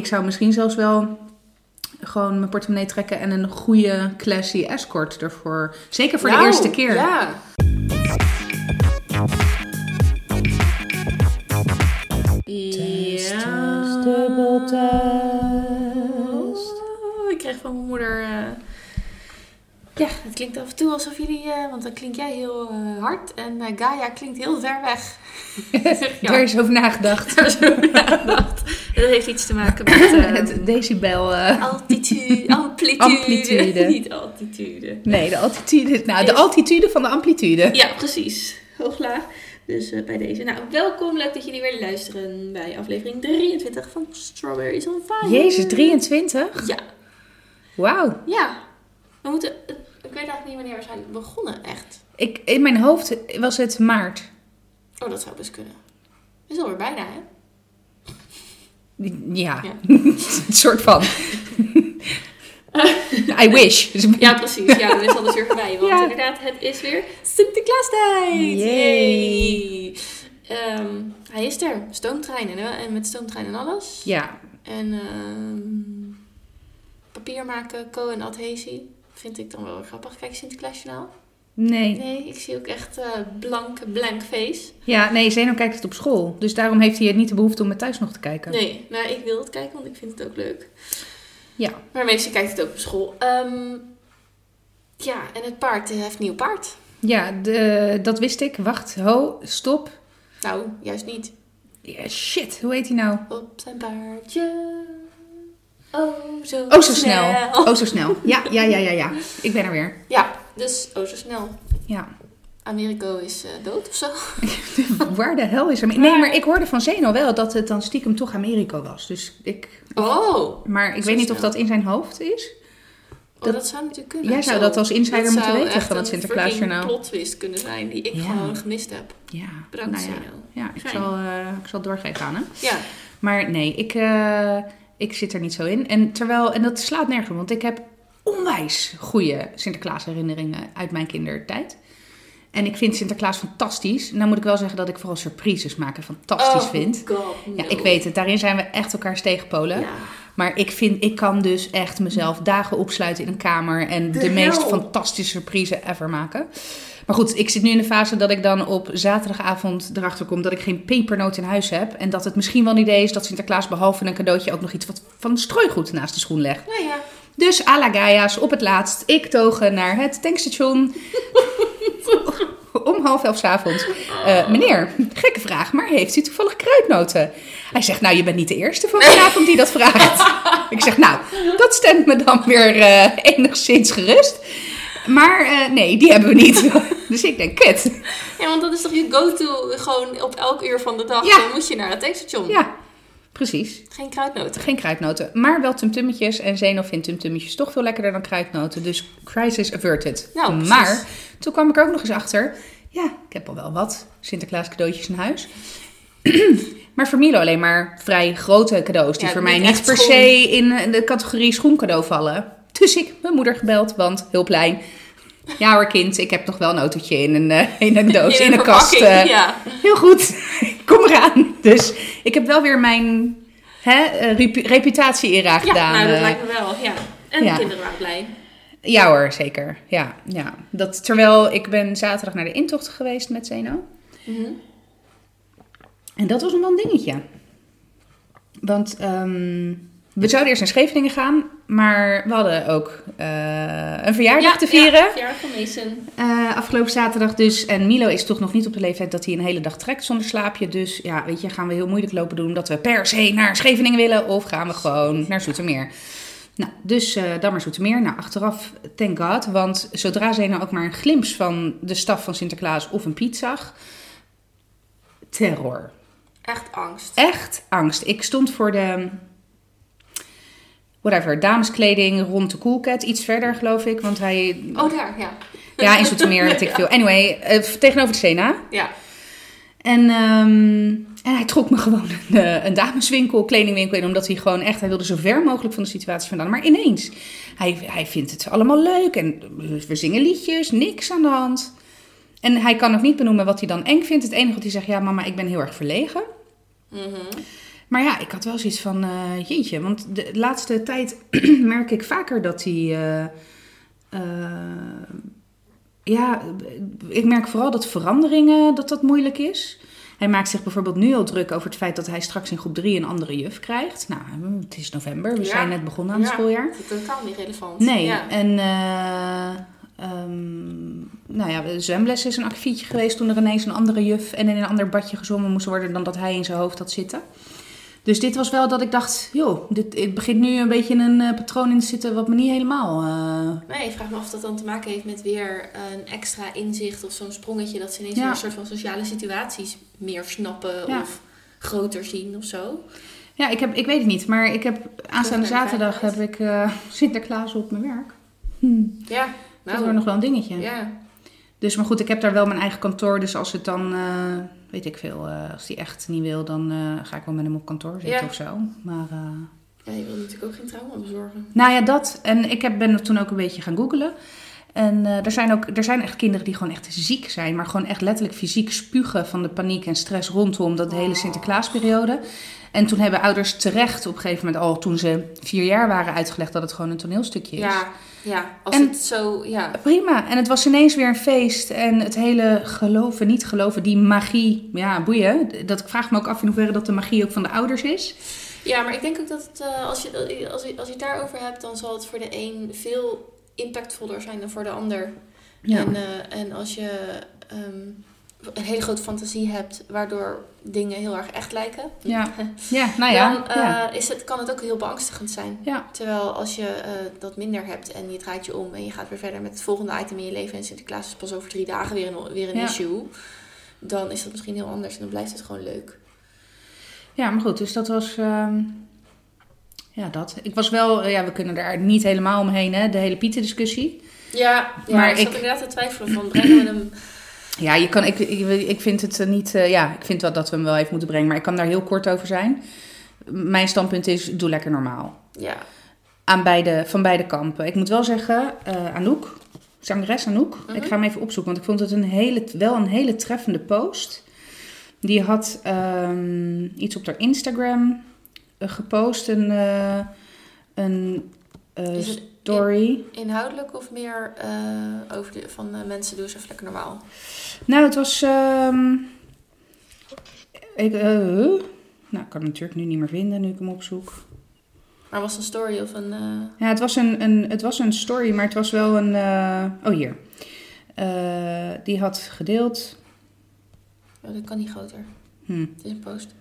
Ik zou misschien zelfs wel gewoon mijn portemonnee trekken en een goede classy escort ervoor. Zeker voor de eerste keer. Ja. Ja, het klinkt af en toe alsof jullie. eh, want dan klink jij heel eh, hard en eh, Gaia klinkt heel ver weg. ja. Daar is over nagedacht. Daar is over nagedacht. Dat heeft iets te maken met. Het decibel. altitude, amplitude. Amplitude. Niet altitude. nee, de altitude. Nou, de altitude van de amplitude. Ja, precies. Hooglaag. Dus bij deze. Nou, welkom. Leuk dat jullie weer luisteren bij aflevering 23 van Strawberries on Fire. Jezus, 23? Ja. Wauw. Ja. We moeten... Ik weet eigenlijk niet wanneer we zijn begonnen, echt. Ik, in mijn hoofd was het maart. Oh, dat zou best kunnen. Is alweer bijna, hè? Ja, Ja. een soort van. I wish. Ja, precies. Ja, dan is alles weer voorbij. Want Ja. inderdaad, het is weer Sinterklaastijd. Yay. Ehm, hij is er. Stoomtrein en, en met stoomtrein en alles. Ja, En ehm, papier maken, co- en adhesie. Vind ik dan wel grappig. Kijk, Sinterklaasjournaal. nee. Nee, ik zie ook echt eh blank, blank face. Ja, nee, Zeno kijkt het op school. Dus daarom heeft hij niet de behoefte om het thuis nog te kijken. Nee, nou ik wil het kijken, want ik vind het ook leuk. Ja. Maar meestal kijkt het ook op school. Ehm, ja, en het paard heeft nieuw paard. Ja, de, dat wist ik. Wacht, ho, stop. Nou, juist niet. Ja, shit, hoe heet hij nou? Op zijn paardje. Oh, zo, Oh, zo snel. Oh, zo snel. Ja, ja, ja, ja, ja. Ik ben er weer. Ja, dus oh, zo snel. Ja. Americo is eh, dood of zo. Waar de hel is er? Nee, maar ik hoorde van Zeno wel dat het dan stiekem toch Amerika was. Dus ik... Oh, Maar ik weet niet of dat in zijn hoofd is. oh dat, zou natuurlijk kunnen. Jij zou Zo. dat als insider Dat moeten zou weten van het een Sinterklaasjournaal. fucking plot twist kunnen zijn die ik Ja. gewoon gemist heb. Ja. Bedankt, nou ja. Zeno. Ja, ik Fijn. zal, eh, ik zal het doorgeven aan hem. Ja, Maar nee, ik, eh, ik zit er niet zo in. En, terwijl, en dat slaat nergens op, want ik heb onwijs goede Sinterklaas herinneringen uit mijn kindertijd. En ik vind Sinterklaas fantastisch. Nou moet ik wel zeggen dat ik vooral surprises maken fantastisch oh, vind. God, Ja, ik weet het. Daarin zijn we echt elkaars tegenpolen. Ja. Maar ik vind, ik kan dus echt mezelf dagen opsluiten in een kamer en de, De meest fantastische surprise ever maken. Maar goed, ik zit nu in de fase dat ik dan op zaterdagavond erachter kom dat ik geen pepernoot in huis heb. En dat het misschien wel een idee is dat Sinterklaas behalve een cadeautje ook nog iets wat van strooigoed naast de schoen legt. Nou ja, Dus à la Gaia's, op het laatst, ik togen naar het tankstation. Om half elf 's avonds. Eh, meneer, gekke vraag, maar heeft u toevallig kruidnoten? Hij zegt, nou, je bent niet de eerste van vanavond die dat vraagt. ik zeg, nou, dat stemt me dan weer eh, enigszins gerust. Maar eh, nee, die hebben we niet. dus ik denk, kut. ja, want dat is toch je go-to gewoon op elk uur van de dag. Ja. Dan moet je naar het tankstation. Ja, precies. Geen kruidnoten. Geen kruidnoten, maar wel tumtummetjes. En Zeno vindt tumtummetjes toch veel lekkerder dan kruidnoten. Dus crisis averted. Nou, precies. maar toen kwam ik er ook nog eens achter. Ja, ik heb al wel wat Sinterklaas cadeautjes in huis. maar voor Milo alleen maar vrij grote cadeaus. Die Ja, voor mij niet per schoen. se in de categorie schoencadeau vallen. Dus ik mijn moeder gebeld, want hulplijn. Ja hoor kind, ik heb nog wel een autootje in een, eh, in een doos, in, een kast. eh, Ja. Heel goed, kom eraan. Dus ik heb wel weer mijn hè, eh, repu- reputatie era ja, gedaan. nou dat lijkt me wel. Ja. En ja. de kinderen waren blij. Ja hoor, zeker. Ja, ja. Dat, terwijl ik ben zaterdag naar de intocht geweest met Zeno. Mhm. En dat was nog wel een dingetje. Want ehm, we zouden eerst naar Scheveningen gaan. Maar we hadden ook eh, een verjaardag te vieren. Ja, verjaardag van Mason. Eh, afgelopen zaterdag dus. En Milo is toch nog niet op de leeftijd dat hij een hele dag trekt zonder slaapje. Dus ja, weet je, gaan we heel moeilijk lopen doen dat we per se naar Scheveningen willen. Of gaan we gewoon naar Zoetermeer. Nou, dus eh, dan maar Zoetermeer. Nou, achteraf, thank god. Want zodra zij nou ook maar een glimp van de staf van Sinterklaas of een Piet zag... Terror. Echt angst. Echt angst. Ik stond voor de... Whatever, dameskleding rond de Coolcat. Iets verder, geloof ik. Want hij... Oh, daar, ja. Ja, in Zoetermeer, weet ik veel. Anyway, eh, tegenover de Sena. Ja. En, ehm, en hij trok me gewoon een, eh, een dameswinkel, kledingwinkel in. Omdat hij gewoon echt, hij wilde zo ver mogelijk van de situatie vandaan. Maar ineens, hij, hij vindt het allemaal leuk. En we zingen liedjes, niks aan de hand. En hij kan nog niet benoemen wat hij dan eng vindt. Het enige wat hij zegt, ja mama, ik ben heel erg verlegen. Mhm. Maar ja, ik had wel zoiets van, eh, jeetje, want de laatste tijd merk ik vaker dat hij... eh, eh, ja, ik merk vooral dat veranderingen, dat dat moeilijk is. Hij maakt zich bijvoorbeeld nu al druk over het feit dat hij straks in groep 3 een andere juf krijgt. Nou, het is november, we Ja. zijn net begonnen aan het Ja. schooljaar. Dat is totaal niet relevant. Nee, Ja. en ehm, nou ja, de zwemles is een akkefietje geweest toen er ineens een andere juf en in een ander badje gezwommen moest worden dan dat hij in zijn hoofd had zitten. Dus dit was wel dat ik dacht, joh, dit, het begint nu een beetje een eh, patroon in te zitten wat me niet helemaal... eh, Nee, ik vraag me af of dat dan te maken heeft met weer een extra inzicht of zo'n sprongetje dat ze ineens Ja. weer een soort van sociale situaties meer snappen Ja. of groter zien of zo. Ja, ik, heb, ik weet het niet, maar ik heb aanstaande zaterdag heb ik eh, Sinterklaas op mijn werk. Hm, Ja, dat nou, wordt nog wel een dingetje. ja. Dus, maar goed, ik heb daar wel mijn eigen kantoor. Dus als het dan, weet ik veel, eh, als die echt niet wil, dan eh, ga ik wel met hem op kantoor zitten Ja. of zo. Maar, eh, ja, je wil natuurlijk ook geen trauma bezorgen. nou ja, dat. En ik heb, ben toen ook een beetje gaan googelen. En eh, er, zijn ook, er zijn echt kinderen die gewoon echt ziek zijn. Maar gewoon echt letterlijk fysiek spugen van de paniek en stress rondom dat hele Oh. Sinterklaasperiode. En toen hebben ouders terecht op een gegeven moment al, toen ze vier jaar waren, uitgelegd dat het gewoon een toneelstukje is. Ja, ja, als En- het zo, ja. Prima. En het was ineens weer een feest. En het hele geloven, niet geloven, die magie. Ja, boeien. Dat ik vraag me ook af in hoeverre dat de magie ook van de ouders is. Ja, maar ik denk ook dat het, eh, als, je, als, je, als je het daarover hebt, dan zal het voor de een veel impactvoller zijn dan voor de ander. En, eh, en als je ehm, een hele grote fantasie hebt, waardoor dingen heel erg echt lijken, Ja. ja, nou ja. dan eh, ja. is het, kan het ook heel beangstigend zijn. ja. Terwijl als je eh, dat minder hebt en je draait je om en je gaat weer verder met het volgende item in je leven en Sinterklaas is pas over drie dagen weer een, weer een Ja. issue, dan is dat misschien heel anders en dan blijft het gewoon leuk. Ja, maar goed, dus dat was. ehm, ja, dat. Ik was wel. eh, ja, we kunnen daar niet helemaal omheen, hè? De hele Pieten-discussie. Ja, ja Maar ik zat ik- inderdaad te twijfelen van brengen we hem... Ja, je kan, ik, ik, ik vind het eh, niet. eh, ja, ik vind wel dat we hem wel even moeten brengen, maar ik kan daar heel kort over zijn. Mijn standpunt is: doe lekker normaal. Ja, Aan beide, van beide kampen. Ik moet wel zeggen, eh Anouk, zangeres Anouk, Mhm. ik ga hem even opzoeken, want ik vond het een hele, wel een hele treffende post. Die had ehm, iets op haar Instagram gepost, een, eh, een eh, het story. inhoudelijk of meer eh, over de, van eh, mensen doen even lekker normaal. Nou, het was. ehm, ik, eh, nou, ik kan hem natuurlijk nu niet meer vinden nu ik hem opzoek. Maar was het een story of een... eh, Ja, het was een, een, het was een story, maar het was wel een. eh, oh, hier. Eh, die had gedeeld. oh, dat kan niet groter. Hm. Het is een post.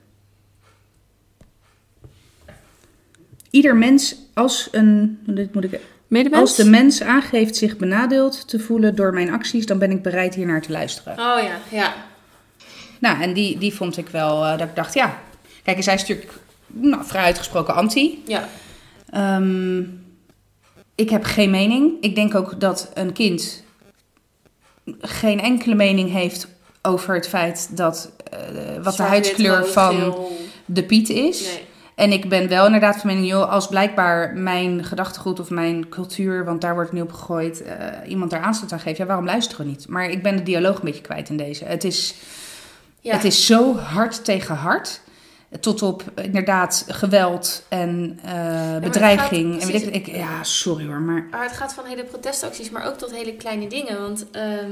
Ieder mens als een. Dit moet ik. Als de mens aangeeft zich benadeeld te voelen door mijn acties, dan ben ik bereid hier naar te luisteren. Oh ja, ja. Nou, en die, die vond ik wel. eh, dat ik dacht, ja. Kijk, zij is natuurlijk nou, vrij uitgesproken anti. Ja, Ehm, ik heb geen mening. Ik denk ook dat een kind geen enkele mening heeft over het feit dat eh, wat de huidskleur wit, van de Piet is. Nee. En ik ben wel inderdaad van mening, joh, als blijkbaar mijn gedachtegoed of mijn cultuur, want daar wordt nu op gegooid, eh, iemand daar aanstoot aan geeft, ja, waarom luisteren we niet? Maar ik ben de dialoog een beetje kwijt in deze. Het is, Ja. het is zo hard tegen hard. Tot op inderdaad geweld en eh, bedreiging. gaat en weet ik, ik, ja, sorry hoor, maar Maar het gaat van hele protestacties, maar ook tot hele kleine dingen. Want ehm,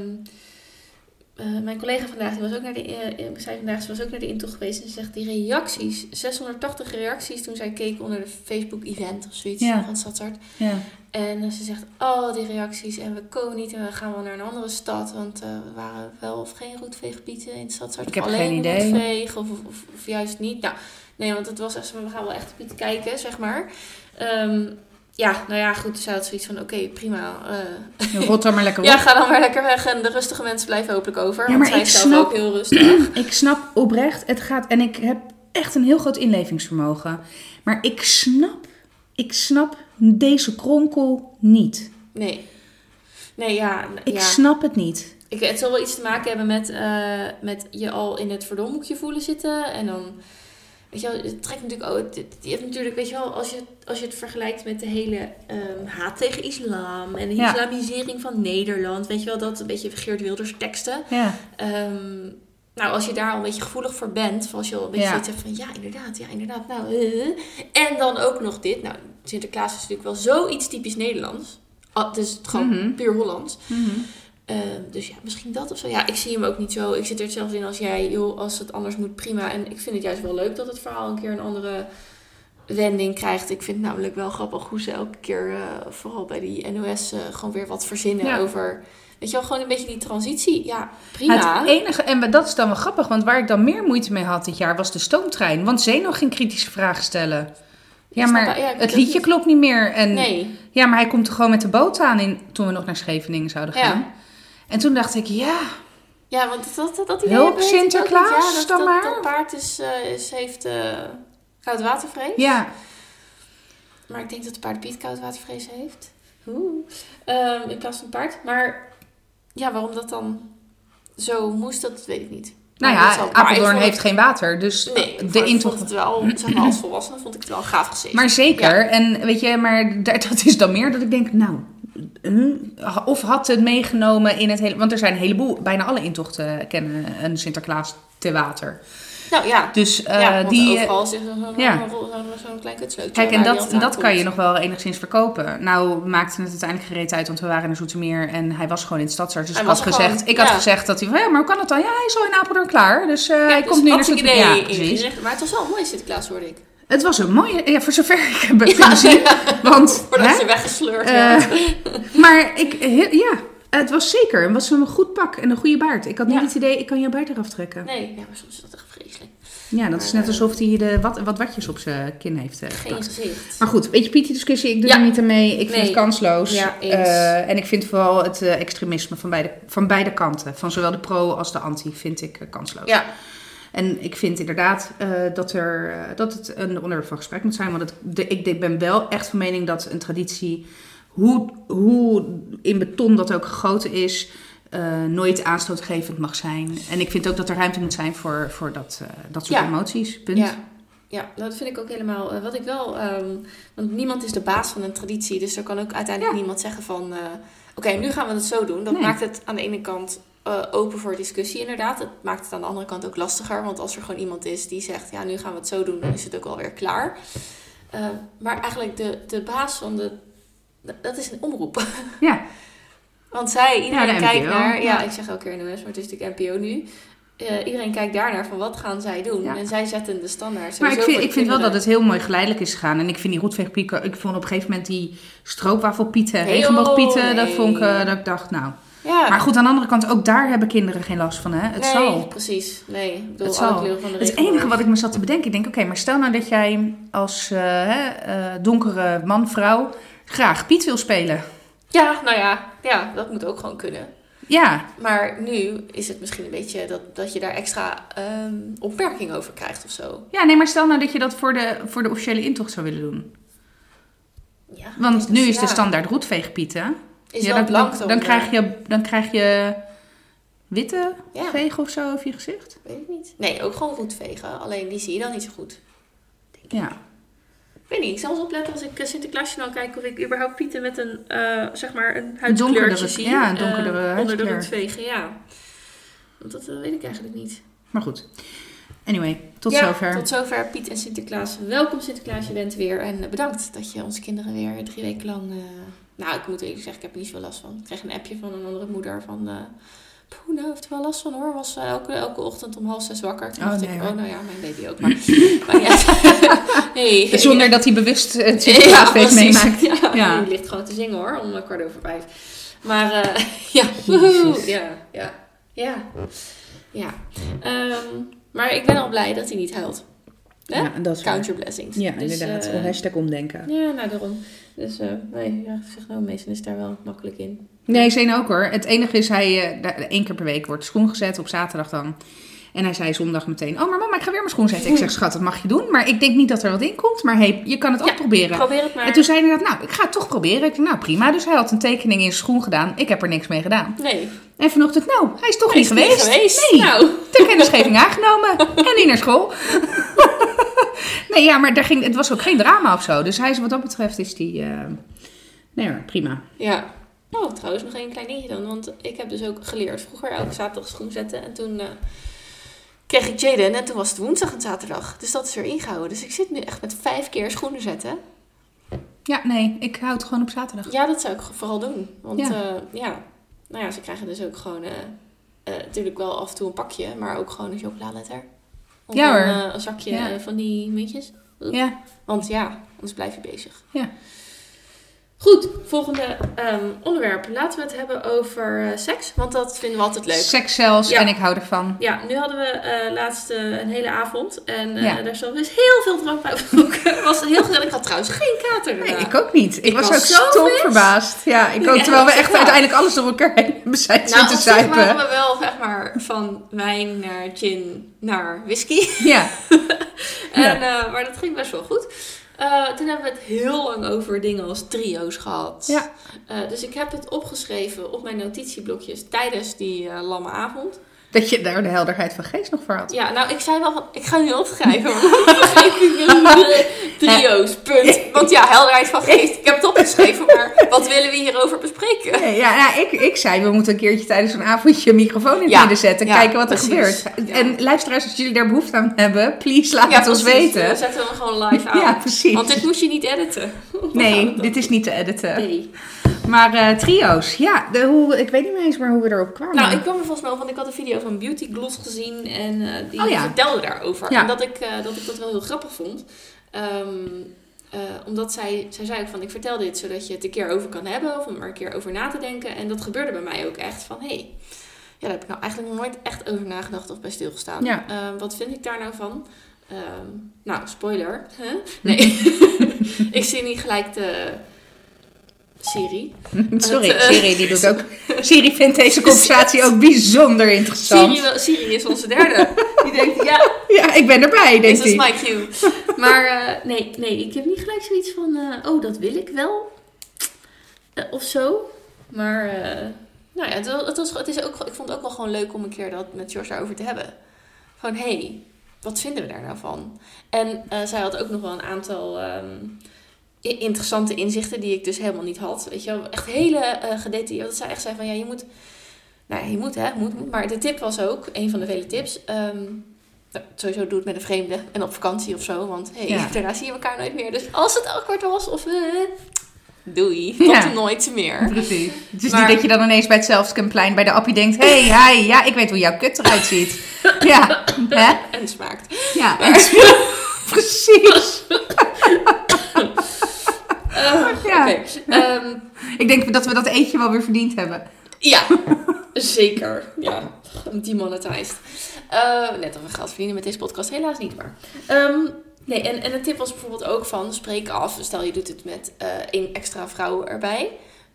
eh, mijn collega vandaag, die was ook naar de, zei vandaag, ze was ook naar de intocht geweest. En ze zegt, die reacties, 680 reacties toen zij keek onder de Facebook-event of zoiets Ja. van Stadshart. ja. En ze zegt, al die reacties en we komen niet en we gaan wel naar een andere stad. Want we waren wel of geen roetveegpieten in het Stadshart. Ik heb alleen geen idee. roetveeg of, of, of, juist niet. Nou, nee, want het was echt, we gaan wel echt pieten kijken, zeg maar. Ehm, ja, nou ja, goed. Ze had zoiets van, oké, prima. eh, rot dan maar lekker op. ja, ga dan maar lekker weg. En de rustige mensen blijven hopelijk over. Ja, want maar zij ik zelf snap- ook heel rustig. Ik snap oprecht, het gaat. En ik heb echt een heel groot inlevingsvermogen. Maar ik snap, ik snap deze kronkel niet. Nee. Nee, ja. Ik ja. snap het niet. Ik, het zal wel iets te maken hebben met, eh, met je al in het verdomhoekje voelen zitten. En dan, weet je wel, het trekt natuurlijk ook... Je hebt natuurlijk, weet je wel, als je, als je het vergelijkt met de hele ehm, haat tegen islam... en de Ja. islamisering van Nederland. Weet je wel, dat een beetje Geert Wilders teksten. Ja, Ehm, nou, als je daar al een beetje gevoelig voor bent, als je al een beetje Ja. van ja, inderdaad, ja, inderdaad, nou, eh. en dan ook nog dit. Nou, Sinterklaas is natuurlijk wel zoiets typisch Nederlands. Ah, het is gewoon Mhm. puur Hollands. Mhm. Ehm, dus ja, misschien dat of zo. Ja, ik zie hem ook niet zo. Ik zit er hetzelfde in als jij. Joh, als het anders moet, prima. En ik vind het juist wel leuk dat het verhaal een keer een andere wending krijgt. Ik vind het namelijk wel grappig hoe ze elke keer, eh, vooral bij die NOS, eh, gewoon weer wat verzinnen Ja. over... Weet je wel, gewoon een beetje die transitie. Ja, prima. Het enige, en dat is dan wel grappig, want waar ik dan meer moeite mee had dit jaar was de stoomtrein. Want Zeno ging kritische vragen stellen. Ja, maar dat- ja, ik het liedje niet. klopt niet meer. En, Nee. Ja, maar hij komt er gewoon met de boot aan in, toen we nog naar Scheveningen zouden gaan. Ja. En toen dacht ik, ja, Ja, want dat, dat, dat idee Hulp, ik. Sinterklaas, ja, dat, dan maar. dat paard is, eh, is, heeft eh koudwatervrees. ja, Maar ik denk dat de paard Piet koudwatervrees heeft. Oeh. Ehm, in plaats van paard. Maar ja, waarom dat dan zo moest, dat weet ik niet. nou Maar ja, ik Apeldoorn heeft geen water, dus het- Nee, de intocht... vond het wel, zeg maar als volwassene, vond ik het wel gaaf gezicht. Maar zeker, en weet je, maar da- dat is dan meer dat ik denk, nou, of had het meegenomen in het hele... Want er zijn een heleboel, bijna alle intochten kennen een Sinterklaas te water. nou ja, Dus eh, ja die... overal zit zo'n zo, ja. zo, klein. Kijk, en dat, dat kan je nog wel enigszins verkopen. Nou maakte het uiteindelijk gereed uit, want we waren naar Zoetermeer en hij was gewoon in het stadsarts. Dus Hij ik had, gezegd, ik had gezegd dat hij van, ja, maar hoe kan het dan? Ja, hij is al in Apeldoorn klaar, dus eh, hij Kijk, komt dus nu naar Zoetermeer. Ja, precies. Maar het was wel een mooie Sinterklaas, hoorde ik. Het was een mooie, ja, voor zover ik heb kunnen zien. Want, Voordat hè? ze weggesleurd Eh, werd. maar ik, he- ja, het was zeker. Het was een goed pak en een goede baard. Ik had niet Ja. het idee, ik kan jouw baard eraf trekken. Nee, ja, maar soms is dat echt vreselijk. Ja, dat is net alsof hij de, wat, wat watjes op zijn kin heeft eh, Geen geplakt. gezicht. Maar goed, weet je, Pietie discussie, ik doe Ja. er niet aan mee. Ik vind het kansloos. Ja. Eh, en ik vind vooral het eh, extremisme van beide, van beide kanten, van zowel de pro als de anti, vind ik eh, kansloos. Ja, En ik vind inderdaad eh, dat, er, eh, dat het een onderwerp van gesprek moet zijn. Want het, de, ik, ik ben wel echt van mening dat een traditie, hoe, hoe in beton dat ook gegoten is, eh, nooit aanstootgevend mag zijn. En ik vind ook dat er ruimte moet zijn voor, voor dat, dat soort Ja. emoties. Punt. Ja, ja, dat vind ik ook helemaal. wat ik wel. ehm, want niemand is de baas van een traditie. Dus er kan ook uiteindelijk Ja. niemand zeggen van. Oké, nu gaan we het zo doen. Dat Nee. maakt het aan de ene kant eh, open voor discussie, inderdaad. Het maakt het aan de andere kant ook lastiger. Want als er gewoon iemand is die zegt: Ja, nu gaan we het zo doen, dan is het ook alweer klaar. Eh, maar eigenlijk de, de baas van de. Dat is een omroep. Ja. Want zij, iedereen de kijkt naar, ja, ja. ik zeg elke keer NOS, maar het is natuurlijk NPO nu. Eh, iedereen kijkt daarnaar van wat gaan zij doen. Ja. En zij zetten de standaard. Maar ik vind, ik vind wel dat het heel mooi geleidelijk is gegaan. En ik vind die roetveegpieken, ik vond op een gegeven moment die stroopwafelpieten, Nee, regenboogpieten, joh, dat vond ik, dat ik dacht, nou. Ja, Maar goed, aan de andere kant, ook daar hebben kinderen geen last van, hè. Het nee, zal. precies. Nee, ik bedoel, Het zal. van de Het enige wat ik me zat te bedenken, ik denk, oké, maar stel nou dat jij als eh, hè, eh, donkere man, vrouw, graag Piet wil spelen. Ja, nou ja, ja, dat moet ook gewoon kunnen. Ja, Maar nu is het misschien een beetje dat, dat je daar extra ehm opmerking over krijgt of zo. ja, nee, maar stel nou dat je dat voor de, voor de officiële intocht zou willen doen. Ja, Want nu is ja, de standaard roetveegpieten. Is ja, dan, dan, dan. krijg je, dan krijg je witte Ja. vegen of zo over je gezicht. Weet ik niet. Nee, ook gewoon roetvegen. Alleen die zie je dan niet zo goed. Ja. Ik weet niet, ik zal eens opletten als ik eh, Sinterklaasje dan kijk of ik überhaupt pieten met een, eh, zeg maar, een huidskleurtje zie. ja, een donkerdere eh, Onder de roetvegen, ja. Want dat weet ik eigenlijk niet. Maar goed. Anyway, tot ja, zover. Tot zover Piet en Sinterklaas. Welkom Sinterklaas, je bent weer. En bedankt dat je onze kinderen weer drie weken lang... nou, ik moet eerlijk zeggen, ik heb er niet veel last van. Ik kreeg een appje van een andere moeder van... eh Poeh, nou heeft er wel last van hoor. Was eh, elke, elke ochtend om half zes wakker. Toen Oh, dacht nee, ik, hoor. oh nou ja, mijn baby ook. Maar, maar ja. hey, Zonder dat hij bewust het Sinterklaasfeest precies. meemaakt. Ja, Ja. die ligt gewoon te zingen hoor, om eh, kwart over vijf. Maar eh, ja, ja, ja, ja, ja. Ehm, maar ik ben al blij dat hij niet huilt. Hè? Ja, dat is Count your blessings. Ja, Dus, inderdaad. eh, Hashtag omdenken. ja, nou daarom. Dus eh, nee, ja, zeg nou, meestal is daar wel makkelijk in. Nee, Zeen ook hoor. Het enige is, hij daar- één keer per week wordt de schoen gezet, op zaterdag dan. En hij zei zondag meteen, oh maar mama, ik ga weer mijn schoen zetten. Ik zeg, schat, dat mag je doen. Maar ik denk niet dat er wat in komt. Maar hey, je kan het ook Ja, proberen. Probeer het maar. En toen zei hij dat, nou, ik ga het toch proberen. Ik dacht, nou prima. Dus hij had een tekening in zijn schoen gedaan. Ik heb er niks mee gedaan. Nee, En vanochtend, nou, hij is toch hij niet is geweest. geweest. Nee, Nou, ter kennisgeving aangenomen. En niet naar school. Nee, ja, maar daar ging, het was ook geen drama of zo. Dus hij is, wat dat betreft is die, eh, nee hoor, prima. ja. Oh, trouwens nog één klein dingetje dan. Want ik heb dus ook geleerd vroeger elke zaterdag schoen zetten. En toen eh, kreeg ik Jaden en toen was het woensdag en zaterdag. Dus dat is weer ingehouden. Dus ik zit nu echt met vijf keer schoenen zetten. Ja, nee, ik hou het gewoon op zaterdag. Ja, dat zou ik vooral doen. Want Ja. ja, ja. nou ja, ze krijgen dus ook gewoon... eh, eh, natuurlijk wel af en toe een pakje, maar ook gewoon een chocoladeletter. Of Ja, een, hoor. eh, een zakje Ja. van die muntjes. Ja, Want ja, anders blijf je bezig. Ja. Goed, volgende ehm, onderwerp. Laten we het hebben over eh, seks, want dat vinden we altijd leuk. seks zelfs Ja. en ik hou ervan. Ja, nu hadden we eh, laatst eh, een hele avond en Ja. daar zat dus heel veel drank bij. Het was heel gezellig. Ik had trouwens geen kater Nee, ik ook niet. Ik, Ik was, was ook zo stom verbaasd. Ja, ik ook. Terwijl we echt uiteindelijk alles door elkaar heen hebben zijn Nou, waren zuipen. we wel zeg maar van wijn naar gin naar whisky. Ja, En, maar dat ging best wel goed. Eh, toen hebben we het heel lang over dingen als trio's gehad. Ja. Eh, dus ik heb het opgeschreven op mijn notitieblokjes tijdens die eh lamme avond. Dat je daar de helderheid van geest nog voor had. Ja, nou, ik zei wel van, ik ga nu opschrijven. vergeet ik de trio's, punt. Want ja, helderheid van geest. Ik heb het opgeschreven, maar wat willen we hierover bespreken? Nee, ja, ja ik, ik zei, we moeten een keertje tijdens een avondje een microfoon in het Ja, midden zetten. ja, kijken wat er precies. gebeurt. En luisteraars, als jullie daar behoefte aan hebben, please laat het ons weten. zetten we hem gewoon live aan. Ja, precies. Want dit moest je niet editen. Nee, dit is niet te editen. Nee. Maar eh, trio's, ja, de, hoe, ik weet niet meer eens meer hoe we erop kwamen. Nou, ik kwam er volgens mij op, want ik had een video van Beauty Gloss gezien en eh, die Oh ja. vertelde daarover. Ja. En dat ik, eh, dat ik dat wel heel grappig vond. Ehm, eh, omdat zij, zij zei ook van, ik vertel dit zodat je het een keer over kan hebben of om er een keer over na te denken. En dat gebeurde bij mij ook echt van, hé, hey, ja, daar heb ik nou eigenlijk nog nooit echt over nagedacht of bij stilgestaan. Ja. Ehm, wat vind ik daar nou van? Ehm, nou, spoiler. Huh? Nee, ik zie niet gelijk de serie. Sorry, eh, Siri, die doet ook. Siri vindt deze conversatie ook bijzonder interessant. Siri, Siri is onze derde. Die denkt, ja, Ja, ik ben erbij, denk This is ik. my cue. Maar eh, nee, nee, ik heb niet gelijk zoiets van, eh, oh, dat wil ik wel. Of zo. Maar, nou ja, het, wa- het, was, het is ook, ik vond het ook wel gewoon leuk om een keer dat met George daarover te hebben. Van, hé, hey, wat vinden we daar nou van? En zij had ook nog wel een aantal ehm, interessante inzichten die ik dus helemaal niet had. Weet je wel, echt hele eh gedetailleerd. Dat zij echt zei van, ja, je moet... Nou ja, je moet hè, moet, moet. Maar de tip was ook, een van de vele tips... ehm, nou, sowieso doe het met een vreemde en op vakantie of zo. Want hey, Ja. daarna zie je elkaar nooit meer. Dus als het awkward was of... eh, doei, tot Ja. nooit meer. Precies. Is Maar- niet dat je dan ineens bij het Zelfscanplein bij de appie denkt... Hé, hey, hi, ja, ik weet hoe jouw kut eruit ziet. Ja, hè? En smaakt. Ja, precies. Eh, Ja. Ehm, Ik denk dat we dat eentje wel weer verdiend hebben. ja, zeker. Ja, demonetized. Eh net of we geld verdienen met deze podcast, helaas niet maar. Ehm, nee, en, en een tip was bijvoorbeeld ook van spreek af. Stel je doet het met eh één extra vrouw erbij.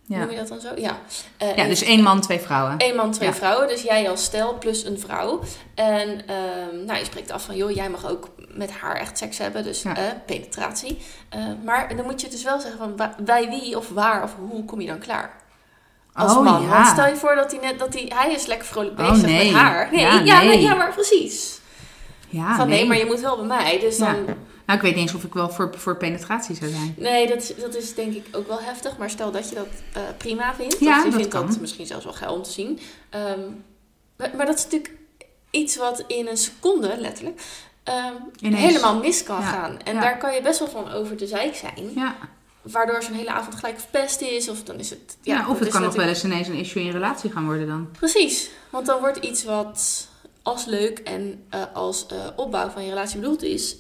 Ja, Noem je dat dan zo? Ja. Eh, ja dus één man, twee vrouwen. Eén man, twee Ja. vrouwen. Dus jij als stel plus een vrouw. En ehm, nou, je spreekt af van, joh, jij mag ook met haar echt seks hebben. Dus Ja. eh, penetratie. Eh, maar dan moet je dus wel zeggen van, bij wie of waar of hoe kom je dan klaar? Als Oh, man. ja. Want stel je voor dat hij net, dat hij, hij is lekker vrolijk Oh, bezig nee. met haar. Nee, Ja, ja, nee. ja, maar precies. Ja, van nee. maar je moet wel bij mij. Dus dan. Nou, ik weet niet eens of ik wel voor, voor penetratie zou zijn. nee, dat, is- dat is denk ik ook wel heftig. Maar stel dat je dat eh, prima vindt. Ja, of je dat vindt kan. dat misschien zelfs wel geil om te zien. Ehm, maar, maar dat is natuurlijk iets wat in een seconde, letterlijk, Ineens. helemaal mis kan Ja, gaan. En ja. daar kan je best wel van over de zeik zijn. Ja, Waardoor zo'n hele avond gelijk verpest is. Of dan is het... ja, Ja, of het kan nog wel natuurlijk- eens ineens een issue in je relatie gaan worden dan. Precies. Want dan wordt iets wat als leuk en eh, als eh, opbouw van je relatie bedoeld is,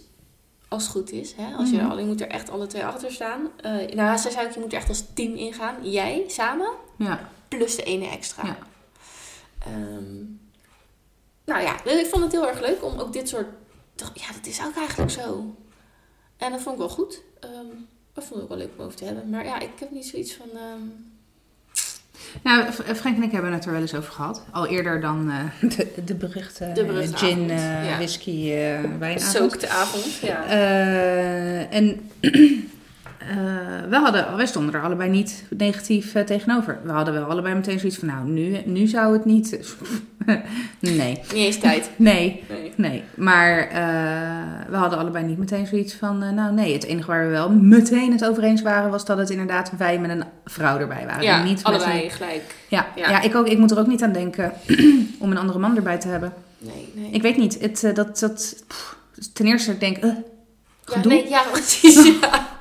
als het goed is. Hè? Als je, je moet er echt alle twee achter staan. Eh nou, zij zei ook, je moet er echt als team ingaan. Jij samen, Ja, plus de ene extra. Ja. Ehm, nou ja, dus ik vond het heel erg leuk om ook dit soort... Ja, dat is ook eigenlijk zo. En dat vond ik wel goed. Ehm, dat vond ik ook wel leuk om over te hebben. Maar ja, ik heb niet zoiets van... ehm, Nou, F- Frank en ik hebben het er wel eens over gehad. Al eerder dan eh, de, de beruchte, De gin, eh, ja. whisky, eh wijnavond. Zookte avond, ja. Eh, en eh, we hadden, wij stonden er allebei niet negatief eh, tegenover. We hadden wel allebei meteen zoiets van, nou, nu, nu zou het niet... nee, Niet eens tijd. nee, Nee. nee. Maar eh, we hadden allebei niet meteen zoiets van, eh, nou nee, het enige waar we wel meteen het over eens waren... was dat het inderdaad wij met een vrouw erbij waren. Ja, niet allebei een- gelijk. ja, Ja. ja. ik ook. Ik moet er ook niet aan denken om een andere man erbij te hebben. Nee, nee. Ik weet niet. Het, eh, dat, dat, pff, ten eerste, ik denk, eh, ja, gedoe. nee, ja, precies. ja.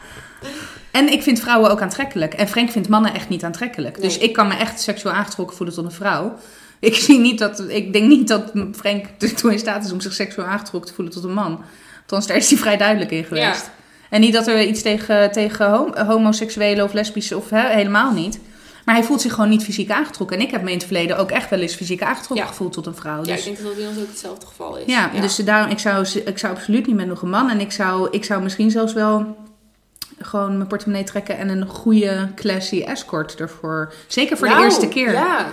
En ik vind vrouwen ook aantrekkelijk. En Frank vindt mannen echt niet aantrekkelijk. Dus ik kan me echt seksueel aangetrokken voelen tot een vrouw. Ik, zie niet dat, ik denk niet dat Frank ertoe in staat is om zich seksueel aangetrokken te voelen tot een man. Althans, daar is hij vrij duidelijk in geweest. Ja. En niet dat er iets tegen, tegen hom- homoseksuelen of lesbische of helemaal niet. Maar hij voelt zich gewoon niet fysiek aangetrokken. En ik heb me in het verleden ook echt wel eens fysiek aangetrokken Ja. gevoeld tot een vrouw. Ja, ik Dus denk dat dat bij ons ook hetzelfde geval is. ja, dus daarom, ik zou, ik zou absoluut niet met nog een man. En ik zou, ik zou misschien zelfs wel gewoon mijn portemonnee trekken en een goede classy escort ervoor. Zeker voor de eerste keer. Ja,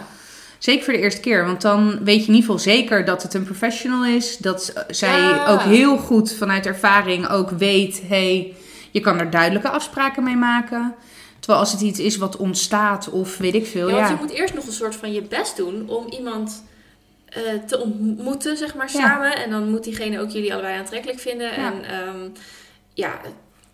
Zeker voor de eerste keer. Want dan weet je in ieder geval zeker dat het een professional is. Dat zij Ja. ook heel goed vanuit ervaring ook weet... hey, je kan er duidelijke afspraken mee maken. Terwijl als het iets is wat ontstaat of weet ik veel. Ja, Ja, want je moet eerst nog een soort van je best doen om iemand eh, te ontmoeten, zeg maar, samen. En dan moet diegene ook jullie allebei aantrekkelijk vinden. En ehm, ja,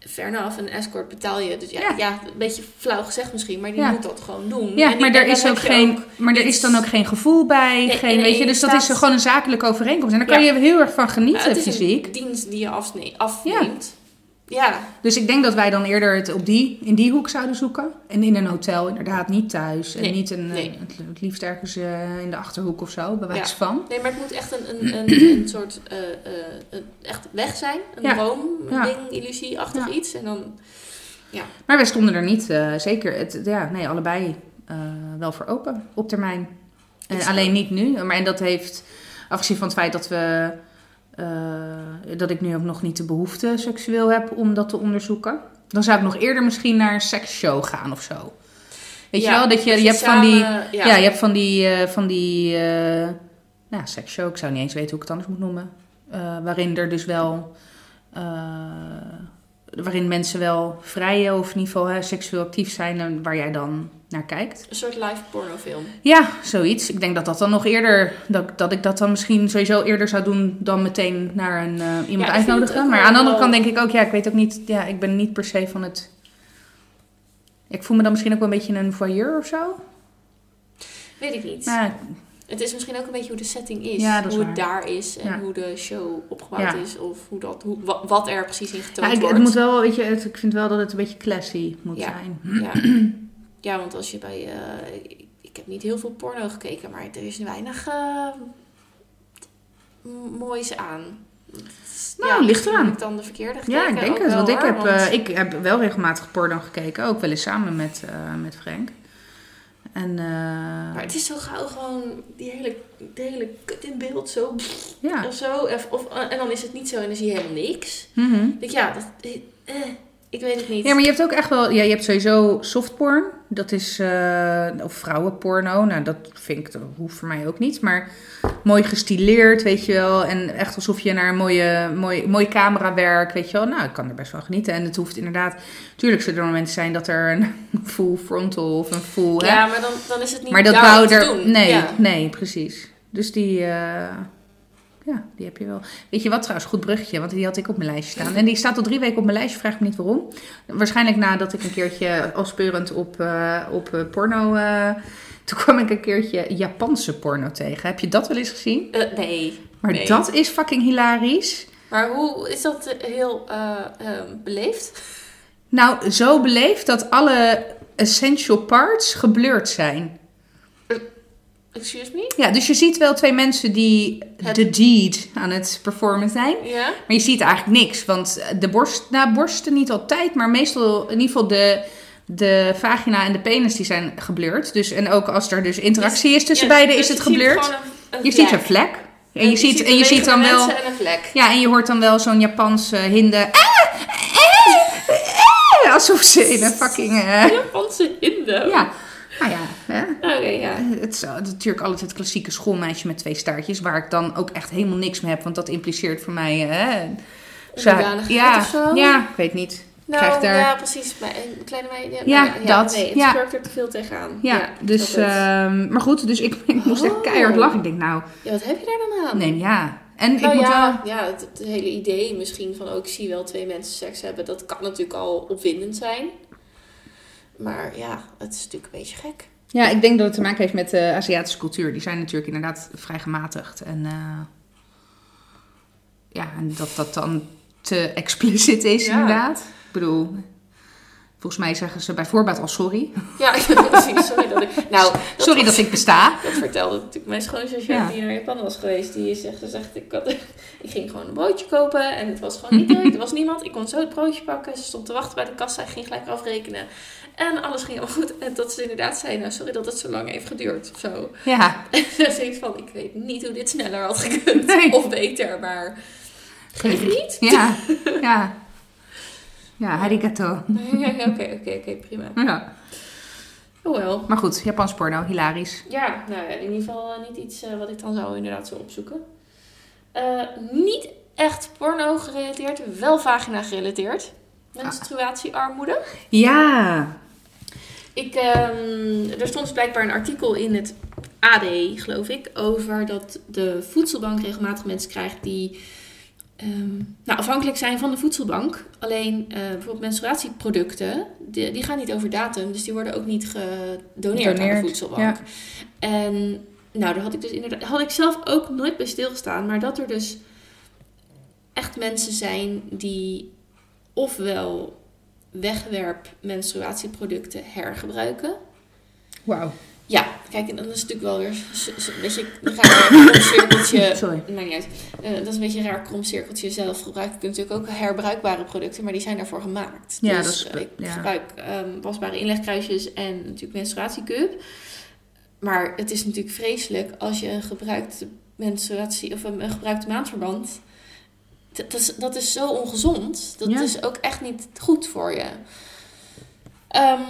fair enough, een escort betaal je. Dus ja, Ja. ja. een beetje flauw gezegd misschien, maar die Ja. moet dat gewoon doen. Ja, maar er is ook geen, ook maar er is dan ook geen gevoel bij. Nee, geen, weet je, dus dat is gewoon een zakelijke overeenkomst. En daar kan je heel erg van genieten, Ja, het is fysiek. een dienst die je afsne- afneemt. Ja. Dus ik denk dat wij dan eerder het op die, in die hoek zouden zoeken. En in een hotel, inderdaad, niet thuis. En niet een, nee. het, het liefst ergens eh, in de achterhoek of zo, bij wijze Ja. van. Nee, maar het moet echt een, een, een, een soort eh, eh, een echt weg zijn. Een Ja. droom, een Ja. ding, illusie-achtig Ja. iets. En dan, Maar wij stonden er niet, eh, zeker, het, ja, nee, allebei eh, wel voor open op termijn. En alleen niet nu. Maar en dat heeft, afgezien van het feit dat we, eh, dat ik nu ook nog niet de behoefte seksueel heb om dat te onderzoeken. Dan zou ik nog eerder misschien naar een seksshow gaan of zo. Weet je wel, dat je, je hebt van die... Ja, je hebt van die, eh, van die eh nou, seksshow, ik zou niet eens weten hoe ik het anders moet noemen. Eh, waarin er dus wel, eh, waarin mensen wel vrij of in ieder geval hè, seksueel actief zijn en waar jij dan naar kijkt. Een soort live pornofilm. Ja, zoiets. Ik denk dat dat dan nog eerder, dat, dat ik dat dan misschien sowieso eerder zou doen dan meteen naar een, eh, iemand uitnodigen. Maar aan de andere kant denk ik ook, ja, ik weet ook niet, ja, ik ben niet per se van het... Ik voel me dan misschien ook wel een beetje een voyeur of zo. Weet ik niet. Het is misschien ook een beetje hoe de setting is. Ja, is hoe waar. het daar is en Ja. hoe de show opgebouwd Ja. is. Of hoe dat, hoe, wa- wat er precies in getoond ik, wordt. het moet wel, weet je, het, ik vind wel dat het een beetje classy moet zijn. ja. ja, want als je bij... eh, ik, ik heb niet heel veel porno gekeken, maar er is weinig eh, m- moois aan. Nou, ligt eraan. Heb ik dan de verkeerde gekeken? Ja, ik denk het. wel, Want ik hoor, heb, want- eh, ik heb wel regelmatig porno gekeken. Ook wel eens samen met, eh, met Frank. En eh, Maar het is zo gauw gewoon die hele, hele kut in beeld zo ja. of zo. Of, of, en dan is het niet zo en dan zie je helemaal niks. Ik denk, ja, dat, eh, eh, ik weet het niet. Ja, maar je hebt ook echt wel... Ja, je hebt sowieso softporn. Dat is... eh, of vrouwenporno. Nou, dat vind ik... Dat hoeft voor mij ook niet. Maar mooi gestileerd, weet je wel. En echt alsof je naar een mooie, mooi, mooi camerawerk, weet je wel. Nou, ik kan er best wel genieten. En het hoeft inderdaad... Tuurlijk zullen er momenten zijn dat er een full frontal of een full... hè, ja, maar dan, dan is het niet Maar dat wou er. Nee, Ja. nee, precies. Dus die. eh, ja, die heb je wel. Weet je wat trouwens? Goed bruggetje, want die had ik op mijn lijstje staan. En die staat al drie weken op mijn lijstje, vraag me niet waarom. Waarschijnlijk nadat ik een keertje al speurend op, eh, op eh, porno. eh, toen kwam ik een keertje Japanse porno tegen. Heb je dat wel eens gezien? Nee. Maar Nee. dat is fucking hilarisch. Maar hoe is dat heel beleefd? Nou, zo beleefd dat alle essential parts geblurred zijn. Excuse me? Ja, dus je ziet wel twee mensen die Het- de deed aan het performen zijn. Ja? Maar je ziet eigenlijk niks, want de borst, nou borsten niet altijd, maar meestal in ieder geval de, de vagina en de penis die zijn geblurred. Dus, en ook als er dus interactie is tussen Ja, beiden, dus is het je ziet geblurred. gewoon een- een je ziet een vlek. En je, ziet, en je ziet dan wel, en een vlek. ja, en je hoort dan wel zo'n Japanse hinde. "Ah, eh, eh," alsof ze in een fucking, eh, Japanse hindo. ja, nou ja, hè. Oké, ja. Het is, natuurlijk altijd het klassieke schoolmeisje met twee staartjes, waar ik dan ook echt helemaal niks mee heb, want dat impliceert voor mij. Hè, Hoedanigheid ja, of zo? ja, ik weet niet. Nou, krijg daar- ja, precies. Maar een kleine meid... Ja, Ja, nou dat, Nee, het ja. er te veel tegenaan. Ja, ik dus, ehm, maar goed, dus ik, ik moest echt Oh. keihard lachen. Ik denk, nou, ja, wat heb je daar dan aan? nee, ja. En Nou ik moet ja, wel, ja het, het hele idee misschien van ook zie wel twee mensen seks hebben, dat kan natuurlijk al opwindend zijn maar ja, het is natuurlijk een beetje gek. Ja, ik denk dat het te maken heeft met de Aziatische cultuur. Die zijn natuurlijk inderdaad vrij gematigd. En eh, ja, en dat dat dan te expliciet is, inderdaad. Ik bedoel, volgens mij zeggen ze bij voorbaat al sorry. Ja, precies. Sorry dat ik... Nou, Sorry dat ik besta. Dat vertelde natuurlijk mijn schoonzusje Ja. die naar Japan was geweest. Die zegt, ze zegt ik, had, ik ging gewoon een broodje kopen en het was gewoon niet druk. Er was niemand. Ik kon zo het broodje pakken. Ze stond te wachten bij de kassa. Ik ging gelijk afrekenen. En alles ging helemaal goed. En dat ze inderdaad zei, nou sorry dat het zo lang heeft geduurd. Of zo. Ja, En ze van, ik weet niet hoe dit sneller had gekund. Nee. Of beter, maar... Geef niet? ja, ja. Ja, arigato. Oké, oké, oké, prima. Ja. Oh wel. Maar goed, Japans porno, hilarisch. Ja, nou ja, in ieder geval eh, niet iets eh, wat ik dan zou inderdaad zo opzoeken. Eh, niet echt porno gerelateerd, wel vagina gerelateerd. Menstruatiearmoede. Ja. Ik, ehm, er stond dus blijkbaar een artikel in het AD, geloof ik, over dat de voedselbank regelmatig mensen krijgt die ehm, nou, afhankelijk zijn van de voedselbank. Alleen eh, bijvoorbeeld menstruatieproducten, die, die gaan niet over datum, dus die worden ook niet gedoneerd aan de Doneerd, voedselbank. ja. En nou, daar had ik dus inderdaad, had ik zelf ook nooit bij stilgestaan, maar dat er dus echt mensen zijn die ofwel wegwerp menstruatieproducten hergebruiken. Wauw. Ja, kijk, en dan is het natuurlijk wel weer een beetje een raar kromcirkeltje. Sorry. Maakt niet uit. Eh, dat is een beetje een raar kromcirkeltje zelf gebruiken. Je kunt natuurlijk ook herbruikbare producten, maar die zijn daarvoor gemaakt. Ja, dus dat is- eh, ik ja. gebruik ehm, wasbare inlegkruisjes en natuurlijk menstruatiecup. Maar het is natuurlijk vreselijk als je een gebruikte menstruatie of een, een gebruikte maandverband. Dat is, dat is zo ongezond. Dat Ja. is ook echt niet goed voor je. Ehm,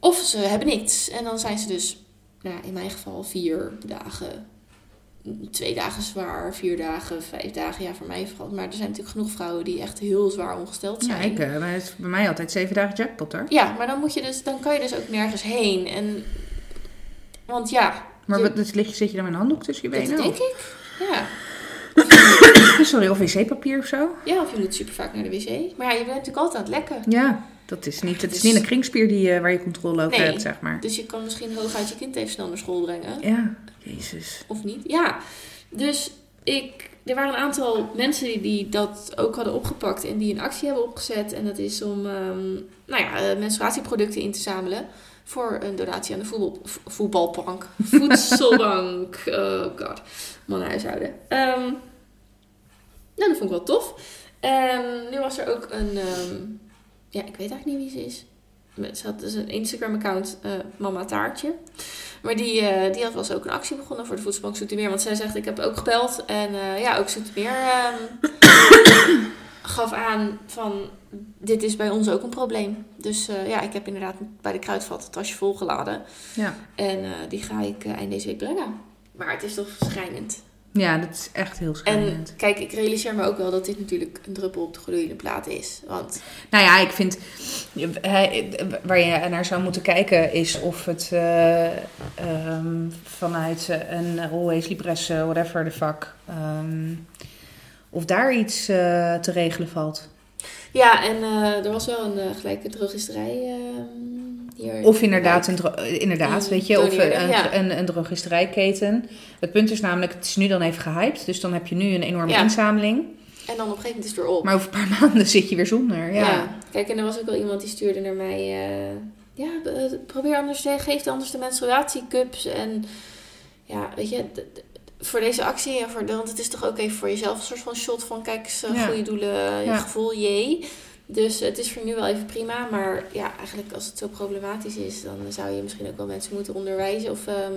of ze hebben niks. En dan zijn ze dus, nou, ja, in mijn geval, vier dagen. Twee dagen zwaar, vier dagen, vijf dagen. Ja, voor mij vooral. Maar er zijn natuurlijk genoeg vrouwen die echt heel zwaar ongesteld Ja, zijn. ik, eh, maar het is bij mij altijd zeven dagen jackpot hoor. Ja, maar dan, moet je dus, dan kan je dus ook nergens heen. En, want ja, Maar je- dus lig, zit je dan met een handdoek tussen je dat benen? denk of- ik. Ja. Sorry, of wc-papier of zo? ja, of je moet super vaak naar de wc. Maar ja, je bent natuurlijk altijd aan het lekken. Ja, dat is niet, het is Dus- niet een kringspier die, eh, waar je controle over Nee. hebt, zeg maar. Dus je kan misschien hooguit je kind even snel naar school brengen. Ja, jezus. Of niet? Ja. Dus ik, er waren een aantal mensen die, die dat ook hadden opgepakt en die een actie hebben opgezet. En dat is om ehm, nou ja, eh, menstruatieproducten in te zamelen voor een donatie aan de voetbal, vo- voetbalbank. Voedselbank. Oh god. Mannenhuishouden. Ehm nou, dat vond ik wel tof. En nu was er ook een... ja, ik weet eigenlijk niet wie ze is. Ze had dus een Instagram-account, eh, Mama Taartje. Maar die, eh, die had was ook een actie begonnen voor de voedselbank Zoetermeer. Want zij zegt, ik heb ook gebeld. En eh, ja, ook Zoetermeer ehm, gaf aan van, dit is bij ons ook een probleem. Dus ja, ik heb inderdaad bij de kruidvat het tasje volgeladen. Ja. En die ga ik eind deze week brengen. Maar het is toch schrijnend. Ja, dat is echt heel En schrijnend. kijk, ik realiseer me ook wel dat dit natuurlijk een druppel op de gloeiende plaat is. Want Nou ja, ik vind waar je naar zou moeten kijken is of het eh, ehm, vanuit eh, een Always Libres, eh, whatever the fuck, ehm, of daar iets eh, te regelen valt. Ja, en eh, er was wel een uh, gelijke drogisterij ehm, hier. Of inderdaad, een dro- eh, inderdaad Die weet je, of een, ja. een, een drogisterijketen. Het punt is namelijk, het is nu dan even gehyped, dus dan heb je nu een enorme Ja. inzameling. En dan op een gegeven moment is het weer op. Maar over een paar maanden zit je weer zonder. Ja. Ja. Kijk, en er was ook wel iemand die stuurde naar mij... eh, ja, eh, probeer anders te... Geef anders de menstruatiecups. En ja, weet je... voor deze actie, en voor, de- want het is toch ook even voor jezelf een soort van shot van... Kijk eens, eh, Ja. goede doelen, je Ja. gevoel, jee. Dus het is voor nu wel even prima. Maar ja, eigenlijk als het zo problematisch is... dan zou je misschien ook wel mensen moeten onderwijzen. Of ehm,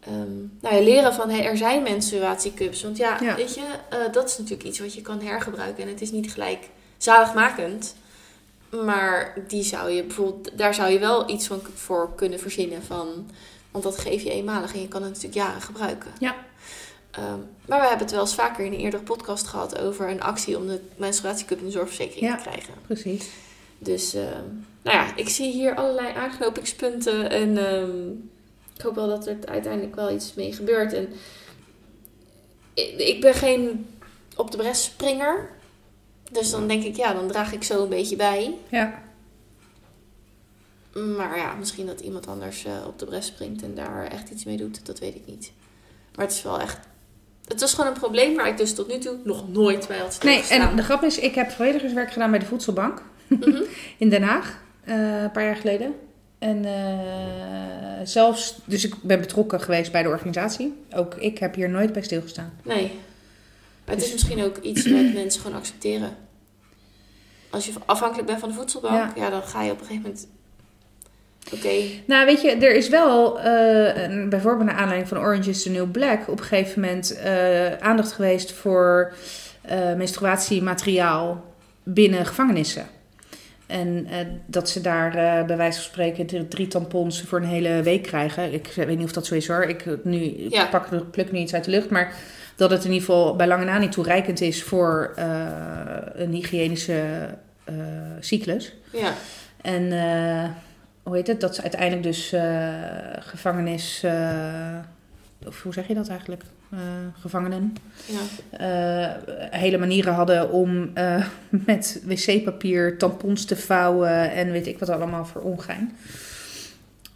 ehm, nou ja, leren van... Hey, er zijn menstruatiecups. Want ja, Ja. weet je... eh, dat is natuurlijk iets wat je kan hergebruiken. En het is niet gelijk zaligmakend. Maar die zou je bijvoorbeeld, daar zou je wel iets van voor kunnen verzinnen. Van, want dat geef je eenmalig en je kan het natuurlijk jaren gebruiken. Ja. Ehm, maar we hebben het wel eens vaker in een eerdere podcast gehad over een actie om de menstruatiecup in de zorgverzekering Ja. te krijgen. Precies. Dus ehm, nou ja, ik zie hier allerlei aanknopingspunten en ehm, ik hoop wel dat er uiteindelijk wel iets mee gebeurt. En ik, ik ben geen op de bres springer. Dus dan denk ik, ja, dan draag ik zo een beetje bij. Ja. Maar ja, misschien dat iemand anders eh, op de bres springt en daar echt iets mee doet, dat weet ik niet. Maar het is wel echt het was gewoon een probleem waar ik dus tot nu toe nog nooit bij had Nee, en de grap is, ik heb vrijwilligerswerk gedaan bij de Voedselbank Mhm. in Den Haag, eh, een paar jaar geleden. En eh, zelfs, dus ik ben betrokken geweest bij de organisatie. Ook ik heb hier nooit bij stilgestaan. Nee. Maar het is Dus- misschien ook iets wat mensen gewoon accepteren. Als je afhankelijk bent van de voedselbank, ja, dan ga je op een gegeven moment... Oké, Nou, weet je, er is wel, eh, een- bijvoorbeeld naar aanleiding van Orange is the New Black, op een gegeven moment eh, aandacht geweest voor eh, menstruatiemateriaal binnen gevangenissen. En dat ze daar bij wijze van spreken drie, tampons voor een hele week krijgen. Ik weet niet of dat zo is hoor. Ik, nu, ik Ja. pak, pluk nu iets uit de lucht. Maar dat het in ieder geval bij lange na niet toereikend is voor een hygiënische cyclus. ja. En hoe heet het? Dat ze uiteindelijk dus eh, gevangenis. eh, of hoe zeg je dat eigenlijk? Eh, gevangenen. ja. hele manieren hadden om met wc-papier tampons te vouwen en weet ik wat allemaal voor ongein.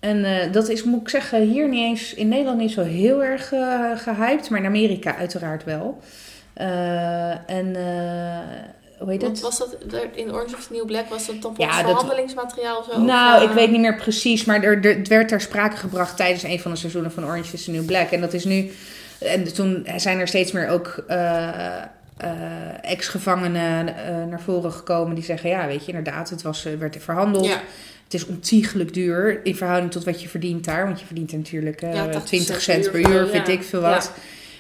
En dat is, moet ik zeggen, hier niet eens in Nederland niet zo heel erg eh, gehyped, maar in Amerika uiteraard wel. En hoe heet het? was dat in Orange is the New Black, was dat dan Ja, verhandelingsmateriaal zo? Nou, ik eh, weet niet meer precies, maar er, er, het werd ter sprake gebracht tijdens een van de seizoenen van Orange is the New Black. En dat is nu. En toen zijn er steeds meer ook eh, ex-gevangenen naar voren gekomen die zeggen: ja, weet je, inderdaad, het was, werd verhandeld. Ja, Het is ontiegelijk duur in verhouding tot wat je verdient daar. Want je verdient er natuurlijk Ja, 80 20 cent per uur, vind ik veel wat.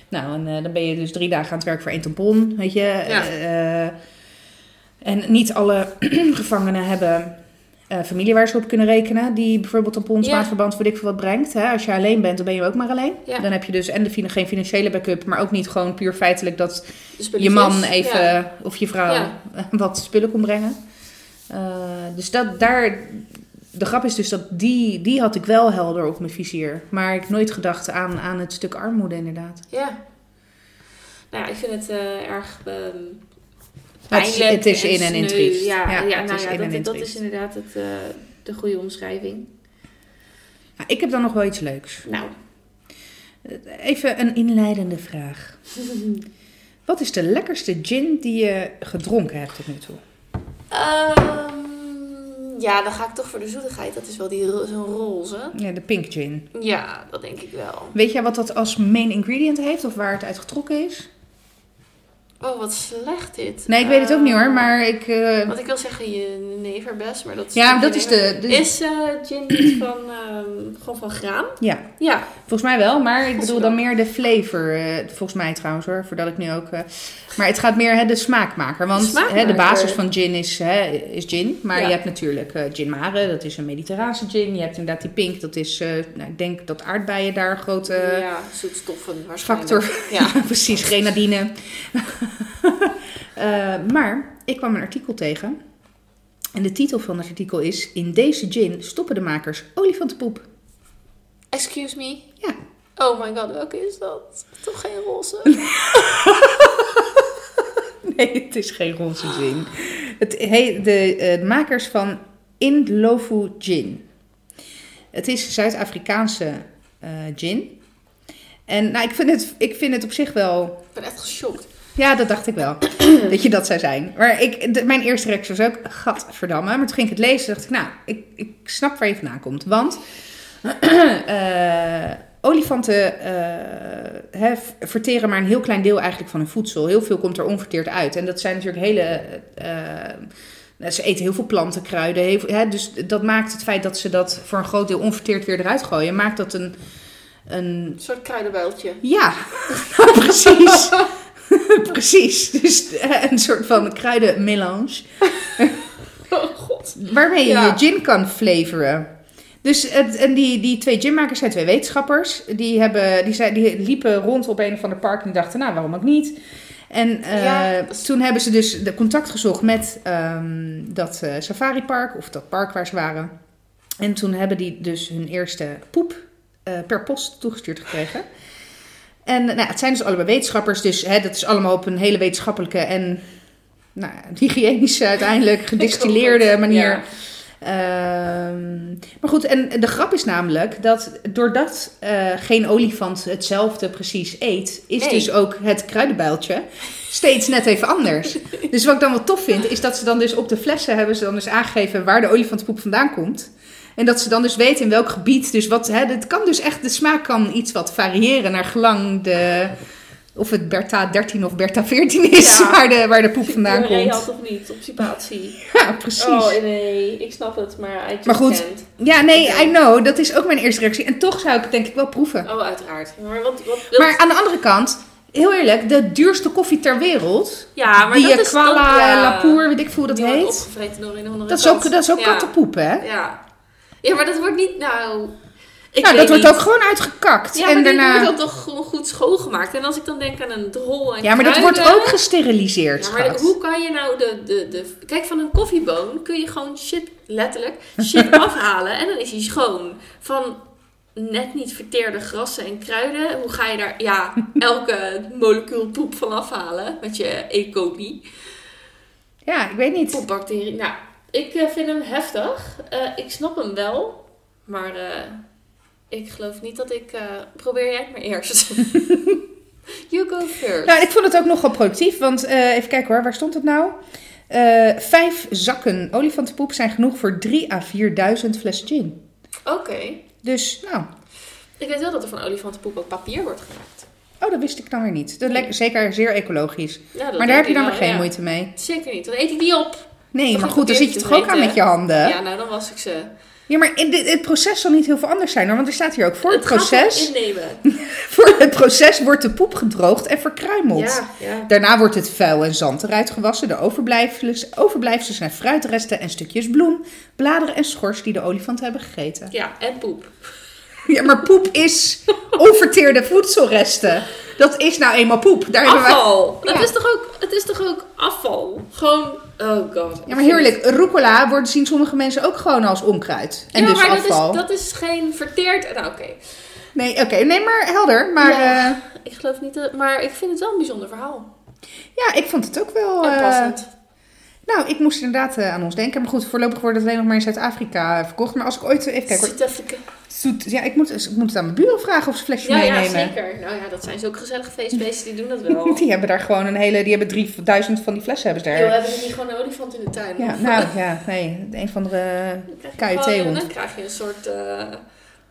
Nou, en dan ben je dus drie dagen aan het werk voor één tampon, weet je. Ja. Eh, en niet alle gevangenen hebben eh, familie waar ze op kunnen rekenen. Die bijvoorbeeld tampons, Ja. maandverband, weet ik veel wat brengt. Hè? Als je alleen bent, dan ben je ook maar alleen. Ja. Dan heb je dus en de, geen financiële backup, maar ook niet gewoon puur feitelijk dat je man even Ja. of je vrouw Ja. wat spullen kon brengen. Eh, dus dat, daar, de grap is dus dat die, die had ik wel helder op mijn vizier. Maar ik nooit gedacht aan, aan het stuk armoede inderdaad. Ja. Nou ja, ik vind het eh, erg Het is- het is in en in triest. Ja, Ja, nou ja, dat, dat is inderdaad het, eh, de goede omschrijving. Nou, ik heb dan nog wel iets leuks. Nou, Even een inleidende vraag. Wat is de lekkerste gin die je gedronken hebt tot nu toe? Ehm, ja, dan ga ik toch voor de zoetigheid. Dat is wel die zo'n roze. Ja, de pink gin. Ja, dat denk ik wel. Weet jij wat dat als main ingredient heeft of waar het uit getrokken is? Oh, wat slecht dit. Nee, ik weet het ook niet hoor, maar ik... eh, Want ik wil zeggen je neverbest, maar dat is... ja, dat is de... de Is eh, gin niet van, ehm, gewoon van graan? ja, Ja. volgens mij wel, maar ik bedoel dan meer de flavor. eh, volgens mij trouwens hoor, voordat ik nu ook... maar het gaat meer hè, de smaakmaker. Want De hè, de basis van gin is, hè, is gin. Maar Ja. je hebt natuurlijk eh, gin mare, dat is een mediterrane gin. Je hebt inderdaad die pink, dat is... eh, nou, ik denk dat aardbeien daar een grote... ja, zoetstoffen waarschijnlijk. factor. Ja. Precies, grenadine. Eh, maar ik kwam een artikel tegen. En de titel van het artikel is... In deze gin stoppen de makers olifantenpoep. Excuse me? Ja. Oh my god, welke is dat? Toch geen roze? Nee, het is geen roze gin. Het, he- de eh, makers van Indlovu Gin. Het is Zuid-Afrikaanse eh, gin. En nou, ik, vind het, ik vind het op zich wel Ik ben echt geschokt. Ja, dat dacht ik wel. dat je dat zou zijn. Maar ik, de- mijn eerste reactie was ook, gadverdamme. Maar toen ging ik het lezen dacht ik, nou, ik, ik snap waar je vandaan komt. Want eh, olifanten eh, verteren maar een heel klein deel eigenlijk van hun voedsel. Heel veel komt er onverteerd uit. En dat zijn natuurlijk hele... eh, ze eten heel veel planten, kruiden. Heel dus dat maakt het feit dat ze dat voor een groot deel onverteerd weer eruit gooien... maakt dat een... een Een soort kruidenbuiltje. ja, precies. precies. Dus eh, een soort van kruidenmelange. Oh god. Waarmee je Ja. je gin kan flavoren. Dus het, en die, die twee ginmakers zijn twee wetenschappers. Die, hebben, die, zijn, die liepen rond op een of ander park en dachten, nou, waarom ook niet? En eh, Ja, toen hebben ze dus de contact gezocht met ehm, dat eh, safaripark, of dat park waar ze waren. En toen hebben die dus hun eerste poep eh, per post toegestuurd gekregen. En nou, het zijn dus allebei wetenschappers, dus hè, dat is allemaal op een hele wetenschappelijke en nou, hygiënische uiteindelijk gedistilleerde manier. Ja. Ehm, maar goed, en de grap is namelijk dat doordat eh, geen olifant hetzelfde precies eet, is Nee. dus ook het kruidenbuiltje steeds net even anders. Dus wat ik dan wel tof vind, is dat ze dan dus op de flessen hebben ze dan dus aangegeven waar de olifantenpoep vandaan komt. En dat ze dan dus weten in welk gebied. Dus wat, hè, het kan dus echt, de smaak kan iets wat variëren naar gelang de, of het Bertha 13 of Bertha 14 is, Ja. waar, de, waar de poep vandaan komt. had of niet, obstipatie. Ja, precies. Oh nee, ik snap het, maar I Maar goed. can't. Ja, nee. I know. Dat is ook mijn eerste reactie. En toch zou ik het denk ik wel proeven. Oh, uiteraard. Maar wat... wat, wat- Maar aan de andere kant, heel eerlijk, de duurste koffie ter wereld, ja, maar die dat is... Dat, ja, Lapour, weet ik veel hoe dat heet. opgevreten door een of andere Dat is ook, dat is ook ja. kattenpoep, hè? Ja. ja, maar dat wordt niet... Nou... Ik nou, dat wordt ook gewoon uitgekakt. Ja, en maar daarna... wordt dan toch gewoon goed schoongemaakt. En als ik dan denk aan een drol en Ja, maar dat wordt ook gesteriliseerd, Ja, maar hoe kan je nou de, de, de... Kijk, van een koffieboon kun je gewoon shit, letterlijk, shit afhalen. En dan is hij schoon. Van net niet verteerde grassen en kruiden. Hoe ga je daar, ja, elke molecuul poep van afhalen? Met je E. coli. Ja, ik weet niet. Poepbacterie. Nou, ik eh, vind hem heftig. Eh, ik snap hem wel. Maar eh, ik geloof niet dat ik... eh, probeer jij het maar eerst. you go first. Nou, ik vond het ook nogal productief, want eh, even kijken hoor, waar stond het nou? Eh, vijf zakken olifantenpoep zijn genoeg voor 3 à 4.000 flessen gin. Oké. Dus, nou, Ik weet wel dat er van olifantenpoep ook papier wordt gemaakt. oh, dat wist ik dan weer niet. Dat lijkt zeker zeer ecologisch. Ja, Maar daar heb je dan wel, geen ja. moeite mee. Zeker niet. Dan eet ik die op. Nee, Toch maar goed, dan zit je toch ook aan met je handen? Ja, nou dan was ik ze. Ja, maar in dit, het proces zal niet heel veel anders zijn. Want er staat hier ook voor het, proces. Voor het proces wordt de poep gedroogd en verkruimeld. Ja, ja. Daarna wordt het vuil en zand eruit gewassen. De overblijfsels, overblijfsels zijn fruitresten en stukjes bloem, bladeren en schors die de olifanten hebben gegeten. ja, en poep. Ja, maar poep is onverteerde voedselresten. Dat is nou eenmaal poep. Daar wij... Afval. Ja. Het, is toch ook, het is toch ook afval? Gewoon, oh god. Ja, maar heerlijk. Rucola wordt zien sommige mensen ook gewoon als onkruid. En ja, dus maar afval. Dat, is, dat is geen verteerd... Nou, oké. Nee, oké. Nee, maar helder. Maar ja. Ja. Ik geloof niet dat... Maar ik vind het wel een bijzonder verhaal. ja, ik vond het ook wel... En eh, passend. Nou, ik moest inderdaad eh, aan ons denken. Maar goed, voorlopig wordt het alleen nog maar in Zuid-Afrika eh, verkocht. Maar als ik ooit... Even kijken. Zuid-Afrika. Ja, ik moet, ik moet het aan mijn buren vragen of ze flesje Ja, ja, meenemen. zeker. Nou ja, dat zijn ze ook gezellige feestbeesten. Die doen dat wel. Die hebben daar gewoon een hele... Die hebben 3000 van die flessen hebben ze daar. hebben ze niet gewoon een olifant in de tuin? Ja, Of- nou ja, nee. Een van de... Dan krijg je KUT gewoon- hond. Dan krijg je een soort eh,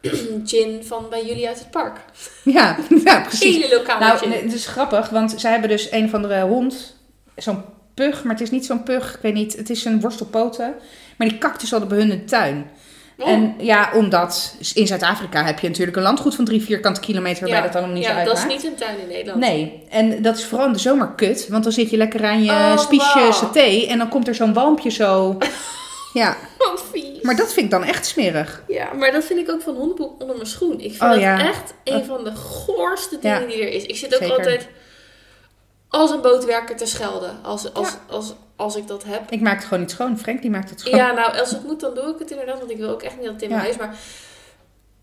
gin van bij jullie uit het park. Ja, ja precies. Hele lokale Nou, gin. het is grappig, want zij hebben dus een van de hond, zo'n pug, maar het is niet zo'n pug, ik weet niet, het is een worstelpoten. Maar die kakt dus al bij hun de tuin. Oh. En ja, omdat in Zuid-Afrika heb je natuurlijk een landgoed van drie vierkante kilometer waarbij dat allemaal niet ja, zo dat uitmaakt. is niet een tuin in Nederland. Nee, en dat is vooral in de zomer kut, want dan zit je lekker aan je Oh, spiesje wow. saté en dan komt er zo'n walmpje zo. Ja, Wat vies. maar dat vind ik dan echt smerig. Ja, maar dat vind ik ook van hondenboek onder mijn schoen. Ik vind Oh, dat ja. echt een van de goorste dingen Ja. die er is. Ik zit ook Zeker. altijd als een bootwerker te schelden. Als, als, Ja. als, als ik dat heb. Ik maak het gewoon niet schoon. Frank die maakt het schoon. Ja, nou, als het moet, dan doe ik het inderdaad. Want ik wil ook echt niet dat het in mijn Ja. huis maar...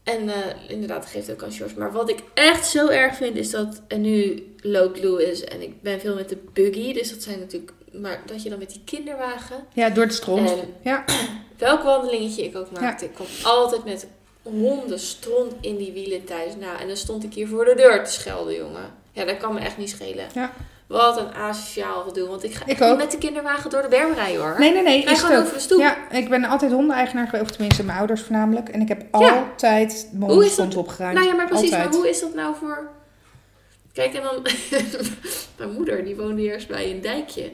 En eh, inderdaad, geeft ook aan George. Maar wat ik echt zo erg vind, is dat... En nu loopt Louis en ik ben veel met de buggy. Dus dat zijn natuurlijk... Maar dat je dan met die kinderwagen... Ja, door de stront. En Ja. welk wandelingetje ik ook maakte. Ik kwam altijd met honden stront in die wielen thuis. Nou, en dan stond ik hier voor de deur te schelden, jongen. Ja, dat kan me echt niet schelen. Ja. Wat een asociaal gedoe. Want ik ga Ik niet met de kinderwagen door de berm rijden, hoor. Nee, nee, nee. Over de stoep. Ja, ik ben altijd hondeneigenaar geweest, of tenminste mijn ouders voornamelijk. En ik heb Ja. altijd mijn hondenstront opgeruimd. Nou ja, maar precies. Altijd. Maar hoe is dat nou voor... Kijk, en dan... Mijn moeder, die woonde eerst bij een dijkje.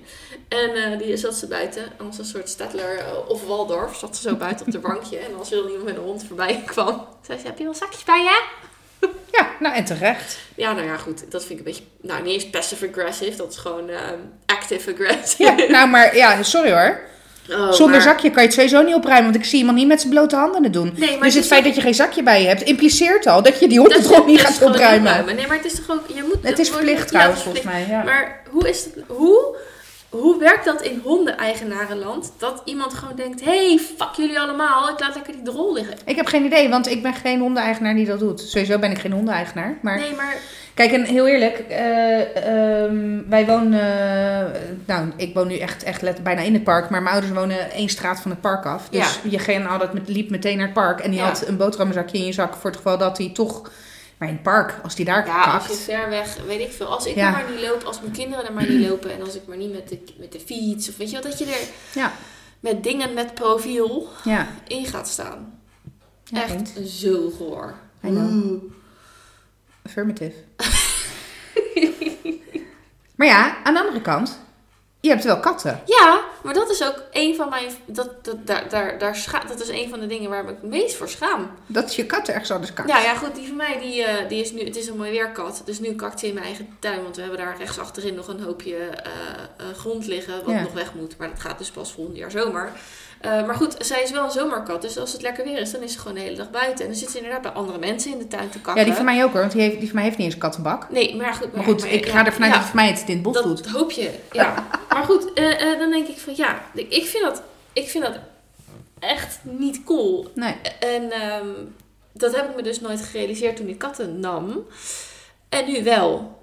En eh, die zat ze buiten, als een soort Stadler eh, of Waldorf. Zat ze zo buiten op de bankje. En als er dan iemand met een hond voorbij kwam, zei ze, heb je wel zakjes bij je? Ja, nou en terecht. Ja, nou ja, goed. Dat vind ik een beetje... Nou, niet eens passive-aggressive. Dat is gewoon ehm, active-aggressive. Ja, nou maar ja, sorry hoor. Oh, Zonder maar- zakje kan je het sowieso niet opruimen, want ik zie iemand niet met zijn blote handen het doen. Nee, maar dus het feit dat je geen zakje bij je hebt, impliceert al dat je die je hondentrop niet gaat gewoon opruimen. Nee, maar het is toch ook... Je moet, Het is verplicht trouwens, volgens mij. Ja. Maar hoe is het... Hoe hoe werkt dat in hondeneigenarenland? Dat iemand gewoon denkt: hey, fuck jullie allemaal, ik laat lekker die drol liggen. Ik heb geen idee, want ik ben geen hondeneigenaar die dat doet. Sowieso ben ik geen hondeneigenaar. Maar Nee, maar kijk, en heel eerlijk, eh, ehm, wij wonen, nou, ik woon nu echt, echt let, bijna in het park, maar mijn ouders wonen één straat van het park af. Dus je ging altijd met, liep meteen naar het park en die Ja. had een boterhammenzakje in je zak voor het geval dat hij toch, maar in het park, als die daar ja, als kakt. je ver weg, weet ik veel. Als ik Ja. er maar niet loop, als mijn kinderen er maar niet lopen en als ik maar niet met de, met de fiets of weet je wat, dat je er Ja, met dingen met profiel ja. in gaat staan. Echt zo goor. I know. Oeh. Affirmative. maar ja, aan de andere kant, je hebt wel katten. Ja, maar dat is ook een van mijn. Dat, dat, daar, daar, daar scha dat is een van de dingen waar ik me het meest voor schaam. Dat je kat ergens anders kakt. Ja, ja, goed, die van mij, die, eh, die is nu, het is een mooi weerkat. Dus nu kakt ze in mijn eigen tuin, want we hebben daar rechts achterin nog een hoopje eh, eh, grond liggen, wat Ja. nog weg moet. Maar dat gaat dus pas volgend jaar zomer. Eh, maar goed, zij is wel een zomerkat, dus als het lekker weer is, dan is ze gewoon de hele dag buiten. En dan zit ze inderdaad bij andere mensen in de tuin te kakken. Ja, die van mij ook hoor, want die, heeft, die van mij heeft niet eens een kattenbak. Nee, maar goed. Maar goed, ik ga ervan uit dat het voor mij het in het bos dat doet. hoop je, ja. maar goed, eh, eh, dan denk ik van ja, ik vind dat, ik vind dat echt niet cool. Nee. En ehm, dat heb ik me dus nooit gerealiseerd toen ik katten nam. En nu wel.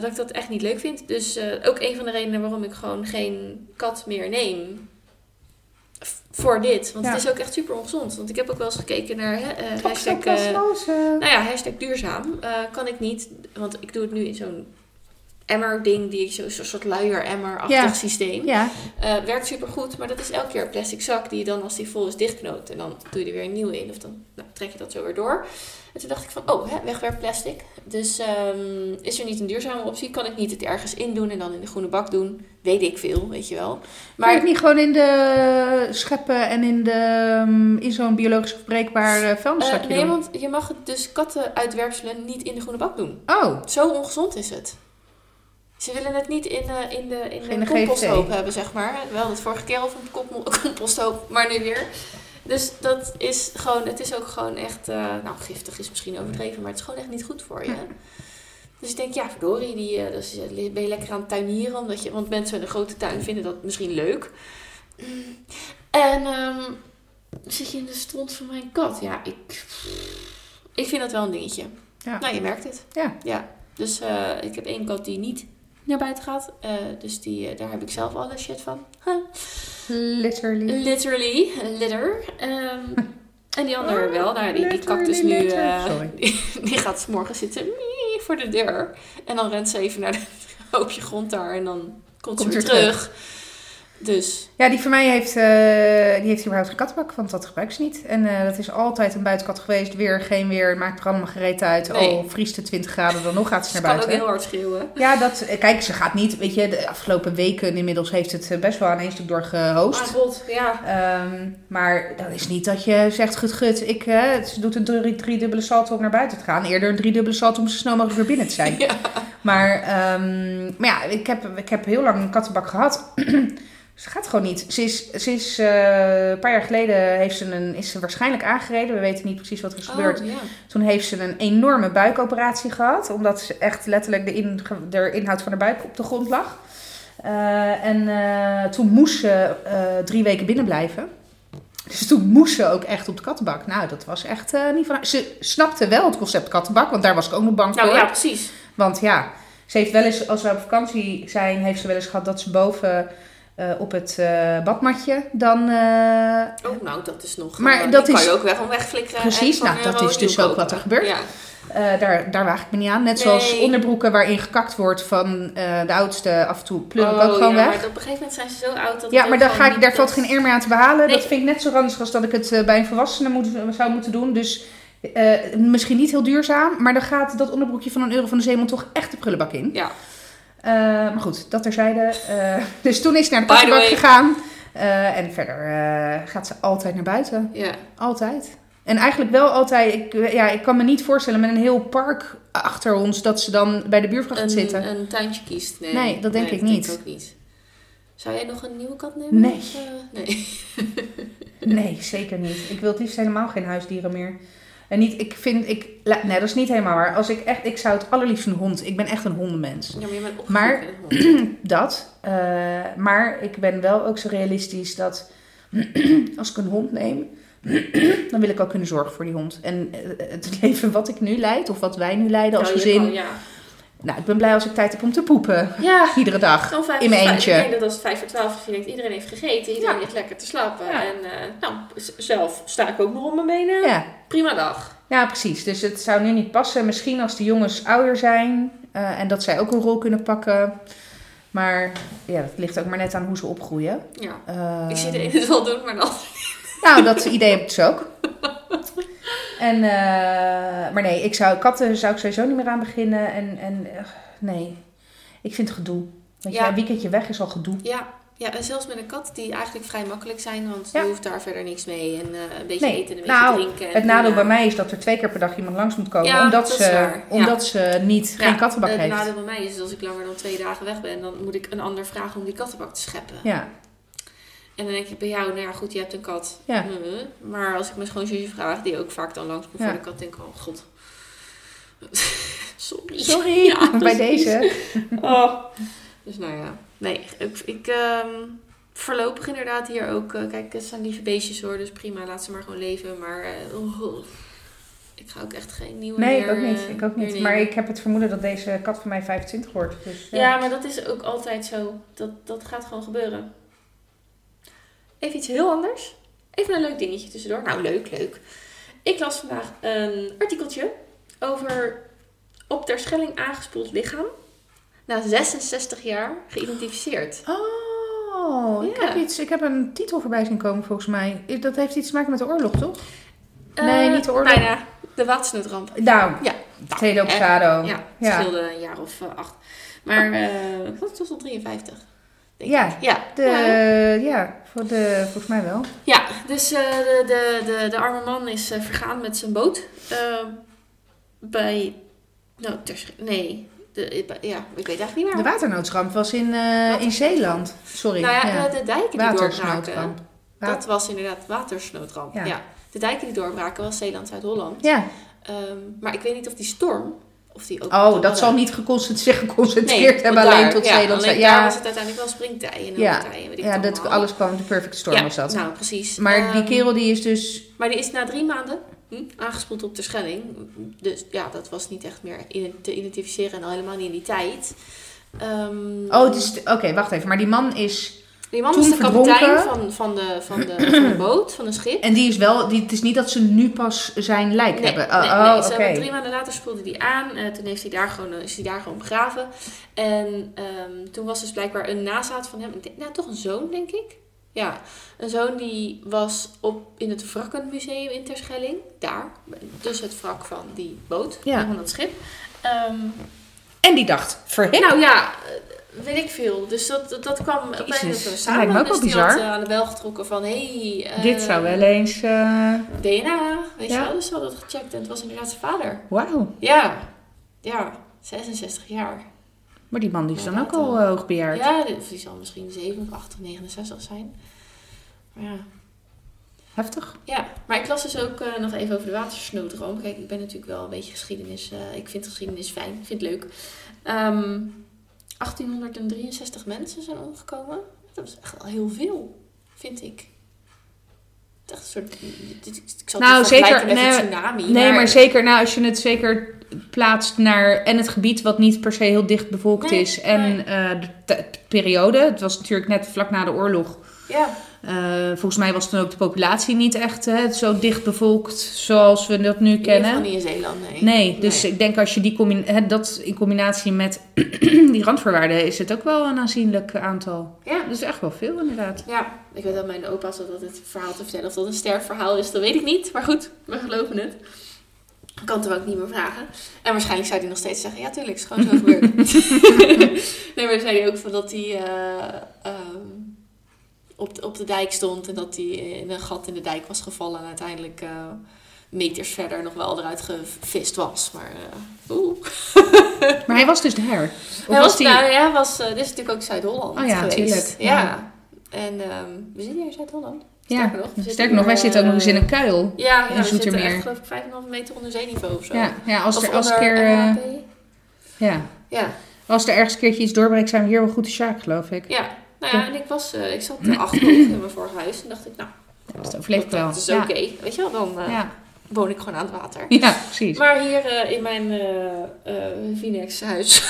dat ik dat echt niet leuk vind. Dus ook een van de redenen waarom ik gewoon geen kat meer neem. Voor dit. Want Ja. het is ook echt super ongezond. Want ik heb ook wel eens gekeken naar hè, eh, hashtag, eh, nou ja, hashtag duurzaam. Eh, kan ik niet, want ik doe het nu in zo'n emmer-ding, die ik zo- zo'n soort luier-emmer-achtig Ja. systeem. Ja, Eh, werkt super goed, maar dat is elke keer een plastic zak die je dan als die vol is dichtknoopt. En dan doe je er weer een nieuwe in of dan nou, trek je dat zo weer door. En toen dacht ik van, oh, hè, wegwerpplastic. Dus ehm, is er niet een duurzame optie? Kan ik niet het ergens in doen en dan in de groene bak doen? Weet ik veel, weet je wel. maar Maar het niet gewoon in de scheppen en in, de, um, in zo'n biologisch verbreekbaar eh, vuilniszakje nee, doen? want je mag het dus kattenuitwerpselen niet in de groene bak doen. Oh, Zo ongezond is het. Ze willen het niet in, eh, in de, in de composthoop hebben, zeg maar. Wel het vorige keer de kop- composthoop, maar nu weer. Dus dat is gewoon, het is ook gewoon echt, eh, nou giftig is misschien overdreven, maar het is gewoon echt niet goed voor je. Dus ik denk, ja, verdorie, die, eh, dus, eh, ben je lekker aan het tuinieren, omdat je, want mensen in een grote tuin vinden dat misschien leuk. Mm. En ehm, zit je in de stront van mijn kat? Ja, ik, ik vind dat wel een dingetje. Ja. Nou, je merkt het. Ja. Ja, dus ik heb één kat die niet naar buiten gaat. Eh, dus die, eh, daar heb ik zelf alle shit van. Huh. literally. Literally, litter. Ehm, en die andere Oh, wel. Nou, die, die dus nu... eh, die, die gaat 's morgens zitten voor de deur. En dan rent ze even naar het hoopje grond daar. En dan komt, Komt ze weer weer terug. Dus Ja, die van mij heeft, eh, die heeft überhaupt geen kattenbak, want dat gebruikt ze niet. En eh, dat is altijd een buitenkat geweest. Weer, geen weer, maakt er allemaal gereed uit. Nee. Al vriest het 20 graden, dan nog gaat ze ze naar kan ook buiten. heel hard schreeuwen. Ja, dat, eh, kijk, ze gaat niet, weet je, de afgelopen weken inmiddels heeft het best wel aan één stuk. Ah, god, ja. Ehm, maar dat is niet dat je zegt, gut, gut, ik, eh, ze doet een drie, driedubbele salto om naar buiten te gaan. Eerder een driedubbele salto om zo snel mogelijk weer binnen te zijn. Ja. Maar, ehm, maar ja, ik heb, ik heb heel lang een kattenbak gehad. ze gaat gewoon niet. Ze is, ze is eh, een paar jaar geleden heeft ze een, is ze waarschijnlijk aangereden. We weten niet precies wat er is gebeurd. Oh, ja. Toen heeft ze een enorme buikoperatie gehad. Omdat ze echt letterlijk de, in, de inhoud van haar buik op de grond lag. Eh, en eh, toen moest ze drie weken binnen blijven. Dus toen moest ze ook echt op de kattenbak. Nou, dat was echt niet van. Ze snapte wel het concept kattenbak, want daar was ik ook nog bang Nou voor. ja, precies. Want ja, ze heeft wel eens, als we op vakantie zijn, heeft ze wel eens gehad dat ze boven eh, op het eh, badmatje dan... eh, Oh, nou, dat is nog... Maar dat kan is- je ook weg om wegflikkeren. Precies, nou, dat is dus ook wat er gebeurt. Ja. daar, daar waag ik me niet aan. Net zoals onderbroeken waarin gekakt wordt van de oudste af en toe pleur ik ook Oh, gewoon ja, weg. maar op een gegeven moment zijn ze zo oud dat Ja, maar daar, ga ik, daar valt geen eer meer aan te behalen. Nee. Dat vind ik net zo ranzig als dat ik het bij een volwassene moet, zou moeten doen. Dus misschien niet heel duurzaam, maar dan gaat dat onderbroekje van een euro van de zeeman toch echt de prullenbak in. Ja. Eh, maar goed, dat terzijde. Eh dus toen is ze naar de way. gegaan. Eh, en verder gaat ze altijd naar buiten. Ja. Altijd. En eigenlijk wel altijd, ik, ja, ik kan me niet voorstellen met een heel park achter ons dat ze dan bij de buurvrouw gaat zitten. een tuintje kiest. Nee, Nee, dat denk ik niet. ook niet. Zou jij nog een nieuwe kat nemen? Nee. Of, nee. Nee, zeker niet. Ik wil het liefst helemaal geen huisdieren meer. En niet, ik vind, ik, nee, dat is niet helemaal waar. Als ik echt, ik zou het allerliefst een hond. Ik ben echt een hondenmens. Ja, maar je bent opgevoed. Dat. eh, maar ik ben wel ook zo realistisch dat als ik een hond neem, dan wil ik ook kunnen zorgen voor die hond. En eh, het leven wat ik nu leid, of wat wij nu leiden als Nou, je gezin. Ja, Nou, ik ben blij als ik tijd heb om te poepen. ja Iedere dag. gewoon vijf in mijn eentje. Ik denk dat als het vijf voor twaalf is, je denkt iedereen heeft gegeten, iedereen Ja. ligt lekker te slapen. Ja. En eh, nou, zelf sta ik ook nog op mijn benen. Ja. Prima dag. ja, precies. Dus het zou nu niet passen. Misschien als de jongens ouder zijn eh, en dat zij ook een rol kunnen pakken. Maar ja, dat ligt ook maar net aan hoe ze opgroeien. Ja. Eh, Ik zie de ene het wel doen, maar dan. Nou, dat idee heb ik dus ook. En, eh, maar nee, ik zou, katten zou ik sowieso niet meer aan beginnen. En, en eh, nee, ik vind het gedoe. Weet je, Ja. een weekendje weg is al gedoe. Ja, ja, en zelfs met een kat die eigenlijk vrij makkelijk zijn, want Ja. je hoeft daar verder niks mee. En eh, een beetje Nee, eten en een nou, beetje drinken. en, Het nadeel bij mij is dat er twee keer per dag iemand langs moet komen. Ja, omdat ze. Ja. omdat ze niet, ja, geen kattenbak Het heeft. nadeel bij mij is dat als ik langer dan twee dagen weg ben, dan moet ik een ander vragen om die kattenbak te scheppen. Ja, En dan denk ik bij jou, nou ja, goed, je hebt een kat. Ja. Maar als ik mijn schoonzusje vraag, die ook vaak dan langs Ja. voor de kat, denk ik, oh god. Sorry. sorry, Ja, bij deze. Oh. Dus nou ja, nee, ik, ik ehm, voorlopig inderdaad hier ook, eh, kijk, het zijn lieve beestjes hoor, dus prima, laat ze maar gewoon leven. Maar eh, oh, ik ga ook echt geen nieuwe Nee, ik ook niet. eh, Ik ook meer niet. Maar ik heb het vermoeden dat deze kat van mij 25 wordt. Dus, ja. Ja, maar dat is ook altijd zo. Dat, dat gaat gewoon gebeuren. Even iets heel anders. Even een leuk dingetje tussendoor. Nou, leuk, leuk. Ik las vandaag een artikeltje over op ter schelling aangespoeld lichaam. Na 66 jaar geïdentificeerd. Oh, ik, Ja. heb iets, ik heb een titel voorbij zien komen volgens mij. Dat heeft iets te maken met de oorlog, toch? Nee, Eh, niet de oorlog. Bijna. De watersnoodramp. Nou, Ja. Tweede op Sado. Ja, het Ja. scheelde een jaar of eh, acht. Maar eh wat was al 53? Ja. Ja, De, ja. ja, voor de, volgens mij wel. Ja, dus eh, de, de, de, de arme man is eh, vergaan met zijn boot. eh, bij. Nou, ter, nee. De, bij- ja, ik weet eigenlijk niet De meer. waternoodramp was in, eh, in Zeeland. Sorry. nou ja, ja. De, de dijken die doorbraken. Dat was inderdaad watersnoodramp. Ja. Ja. De dijken die doorbraken was Zeeland-Zuid-Holland. Ja. Ehm, maar ik weet niet of die storm. Of die ook Oh, dat zal niet geconcentreerd, zich geconcentreerd hebben alleen daar- tot ja, Zeeland. Alleen ja, daar was het uiteindelijk wel springtij en Ja. weet ik ja dat, allemaal. alles kwam, de perfect storm ja, was dat. Nou, precies. maar die Ehm, kerel die is dus... Maar die is na drie maanden hm, aangespoeld op de Schelling. Dus ja, dat was niet echt meer in- te identificeren en al helemaal niet in die tijd. Ehm, Oh, is... Oké, wacht even. Maar die man is... die man toen is de kapitein van, van, de, van, de, van de boot, van een schip. En die is wel... Die, het is niet dat ze nu pas zijn lijk Nee, hebben. nee, Oh, nee, oh, ze hebben drie maanden later spoelde die aan. Eh, toen heeft hij daar gewoon, eh, is hij daar gewoon begraven. En ehm, toen was dus blijkbaar een nazaat van hem. Ik denk, nou, toch een zoon, denk ik. Ja, een zoon die was op, in het Wrakkenmuseum in Terschelling. Daar. Dus het wrak van die boot, Ja. van dat schip. Ehm, En die dacht, verhip. nou ja, weet ik veel. Dus dat, dat, dat kwam opeens dat samen. lijkt me ook wel dus bizar. had eh, aan de bel getrokken van... Hey, eh, Dit zou wel eens... eh, DNA, weet Ja. je wel. Dus ze hadden het gecheckt en het was inderdaad zijn vader. Wauw. Ja, ja, 66 jaar. Maar die man die is Ja, dan ook dat al hoogbejaard. Ja, die, zal misschien 7 of 8 of 69 zijn. Maar ja. Heftig. ja, maar ik las dus ook nog even over de watersnoodramp. Kijk, ik ben natuurlijk wel een beetje geschiedenis. ik vind geschiedenis fijn, ik vind het leuk. Ehm 1863 mensen zijn omgekomen. Dat is echt wel heel veel, vind ik. Het is echt een soort. Ik zal het Nou, vergelijken zeker, met een nee, tsunami. Nee, maar zeker nou, als je het zeker plaatst naar en het gebied wat niet per se heel dicht bevolkt Nee, is en nee. eh, de, de periode. Het was natuurlijk net vlak na de oorlog. Ja, Eh, volgens mij was toen ook de populatie niet echt hè, zo dicht bevolkt zoals we dat nu kennen. niet in Zeeland, nee. Nee, dus Nee. ik denk als je die hè, dat in combinatie met die randvoorwaarden is het ook wel een aanzienlijk aantal. Ja, Dat is echt wel veel inderdaad. Ja, ik weet dat mijn opa zat altijd het verhaal te vertellen. Of dat een sterk verhaal is, dat weet ik niet. Maar goed, we geloven het. Ik kan het hem ook niet meer vragen. En waarschijnlijk zou hij nog steeds zeggen, ja tuurlijk, het is gewoon zo gebeurd. nee, maar dan zei hij ook van dat hij eh, ehm, op, de, op de dijk stond. En dat hij in een gat in de dijk was gevallen. En uiteindelijk eh, meters verder nog wel eruit gevist was. Maar eh oeh. Maar hij was dus daar. Of Hij was was, die... nou, ja, was, eh, dit is natuurlijk ook Zuid-Holland Oh ja, geweest. tuurlijk. Ja. Ja. En ehm, we zitten hier in Zuid-Holland. Sterker nog, sterker nog, wij zitten ook nog eens in eh, een kuil. Ja, ja we zitten echt geloof ik 5,5 meter onder zeeniveau of zo. Ja, ja als, Of er, als, keer, eh, ja. Ja, als er ergens een keertje iets doorbreekt, zijn we hier wel goed te sjaak, geloof ik. ja. Nou ja, en ik, was, eh, ik zat erachter in mijn vorige huis. En dacht ik, nou, Ja, dat overleef ik wel. dat is ja. oké. Weet je wel, dan eh, Ja. woon ik gewoon aan het water. ja, precies. Maar hier eh, in mijn Vinex huis,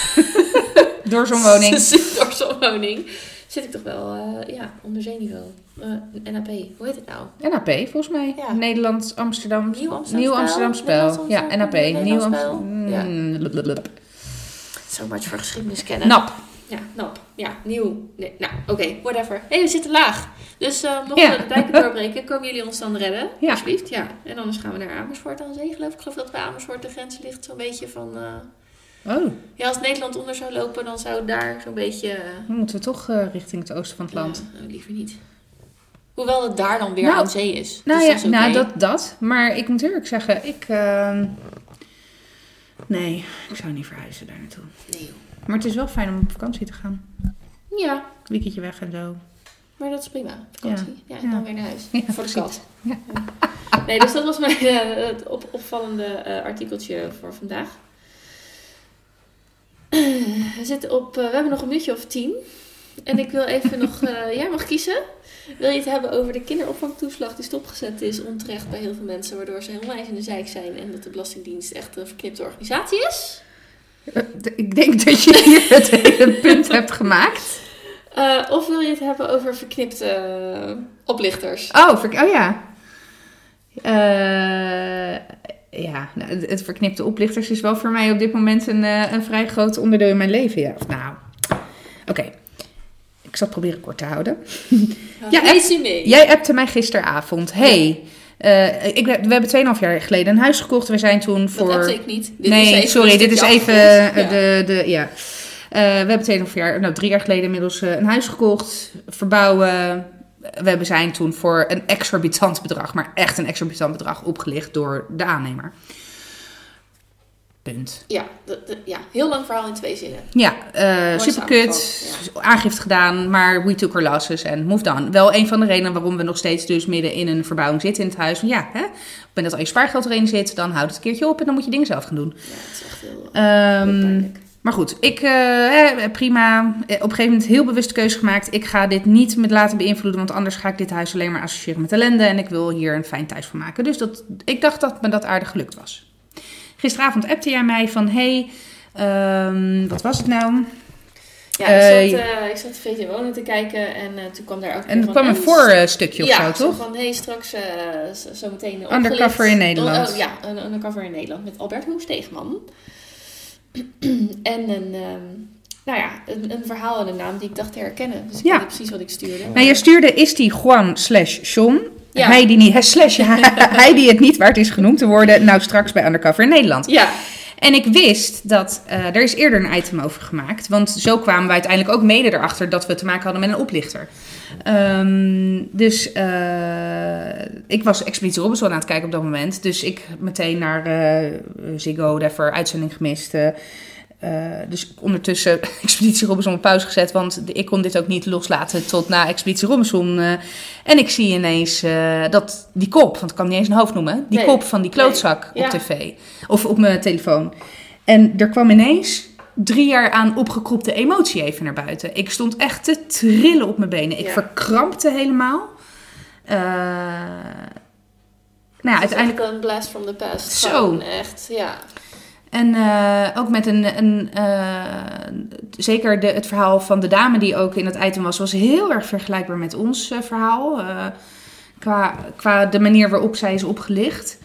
Door zo'n woning. door zo'n woning, zit ik toch wel ja, onder zeeniveau. NAP, hoe heet het nou? NAP, volgens mij. Ja. Nederland, Amsterdam. Nieuw Amsterdam Nieuw? Amsterdam Spel. Nederlands Ja, NAP. Nederlands Nieuw? Amsterdam. Ja. Mm, blablabla. Zo much voor geschiedenis kennen. Nap. Ja, nap. Ja, nieuw. Nee, nou, oké, whatever. Hé, we zitten laag. Dus eh mochten Ja. we de dijken doorbreken, komen jullie ons dan redden? Ja. Alsjeblieft, ja. En anders gaan we naar Amersfoort aan zee, geloof ik. Ik geloof dat bij Amersfoort de grens ligt zo'n beetje van... eh, Oh, Ja, als Nederland onder zou lopen, dan zou daar zo'n beetje... eh, dan moeten we toch richting het oosten van het land. ja, liever niet. Hoewel het daar dan weer Nou, aan zee is. Nou dus ja, dat nou dat, dat. Maar ik moet eerlijk zeggen, ik... ehm, nee, ik zou niet verhuizen daar naartoe. Nee, joh. Maar het is wel fijn om op vakantie te gaan. Ja, weekendje weg en zo. maar dat is prima. Vakantie. Ja, en dan weer naar huis. Ja, Voor de kat. Nee, dus dat was mijn eh, het op, opvallende eh, artikeltje voor vandaag. We, zitten op, eh, we hebben nog een minuutje of tien. En ik wil even nog... eh, jij mag kiezen. Wil je het hebben over de kinderopvangtoeslag die stopgezet is onterecht bij heel veel mensen, waardoor ze helemaal in de zijk zijn en dat de Belastingdienst echt een verknipte organisatie is? Eh, Ik denk dat je hier het hele punt hebt gemaakt. Eh, of wil je het hebben over verknipte oplichters? Oh, oh ja. Eh, ja, nou, het, het verknipte oplichters is wel voor mij op dit moment een, een vrij groot onderdeel in mijn leven. Ja. Nou, oké. Ik zal het proberen kort te houden. Ja, mee. Jij appte mij gisteravond. Hey, eh, ik, we hebben 2,5 jaar geleden een huis gekocht. We zijn toen voor... Dat heb ik niet. Dit nee, is sorry, dit is even eh, Ja. de, de, ja. Eh, we hebben tweeënhalf jaar, nou drie jaar geleden inmiddels een huis gekocht, verbouwen. We hebben zijn toen voor een exorbitant bedrag, maar echt een exorbitant bedrag, opgelicht door de aannemer. Punt. Ja, de- de- ja, heel lang verhaal in twee zinnen. Ja, eh Mooi super kut. samengevat, Aangifte gedaan, maar we took our losses en moved on. Wel een van de redenen waarom we nog steeds dus midden in een verbouwing zitten in het huis. Ja, hè, op het dat al je spaargeld erin zit, dan houdt het een keertje op en dan moet je dingen zelf gaan doen. Ja, het is echt heel, Ehm, heel maar goed, ik, eh, eh, prima. Eh, Op een gegeven moment heel bewust de keuze gemaakt. Ik ga dit niet met laten beïnvloeden, want anders ga ik dit huis alleen maar associëren met ellende. En ik wil hier een fijn thuis van maken. Dus dat, ik dacht dat me dat aardig gelukt was. Gisteravond appte jij mij van, hey, ehm, wat was het nou? Ja, ik, zat, eh, ik zat VT Wonen te kijken en eh, toen kwam daar ook En er kwam een voorstukje of ja, zo, toch? van, hey, straks eh, zo- zometeen uh, Undercover in Nederland. Oh, oh, ja, een undercover in Nederland met Albert Hoesteegman. en een, ehm, nou ja, een, een verhaal en een naam die ik dacht te herkennen. Dus ik Ja. weet precies wat ik stuurde. Nou, je stuurde, is die Juan slash Sean? Ja. Hij die niet, slash, hij die het niet waard is genoemd te worden, nou straks bij Undercover in Nederland. Ja, En ik wist dat uh, er is eerder een item over gemaakt. Want zo kwamen we uiteindelijk ook mede erachter dat we te maken hadden met een oplichter. Um, dus uh, ik was Expeditie Robinson aan het kijken op dat moment. Dus ik meteen naar uh, Ziggo, whatever, uitzending gemist. Uh, dus ondertussen Expeditie Robinson op pauze gezet. Want ik kon dit ook niet loslaten tot na Expeditie Robinson. Uh, en ik zie ineens uh, dat die kop, want ik kan niet eens een hoofd noemen. Die Nee. kop van die klootzak Nee. op Ja. tv. Of op mijn telefoon. En er kwam ineens drie jaar aan opgekropte emotie even naar buiten. Ik stond echt te trillen op mijn benen. Ik Ja. verkrampte helemaal. Nou ja, uiteindelijk een blast from the past. Zo. Gewoon echt, ja. En uh, ook met een. een uh, zeker de, het verhaal van de dame die ook in het item was, was heel erg vergelijkbaar met ons uh, verhaal. qua, qua de manier waarop zij is opgelicht.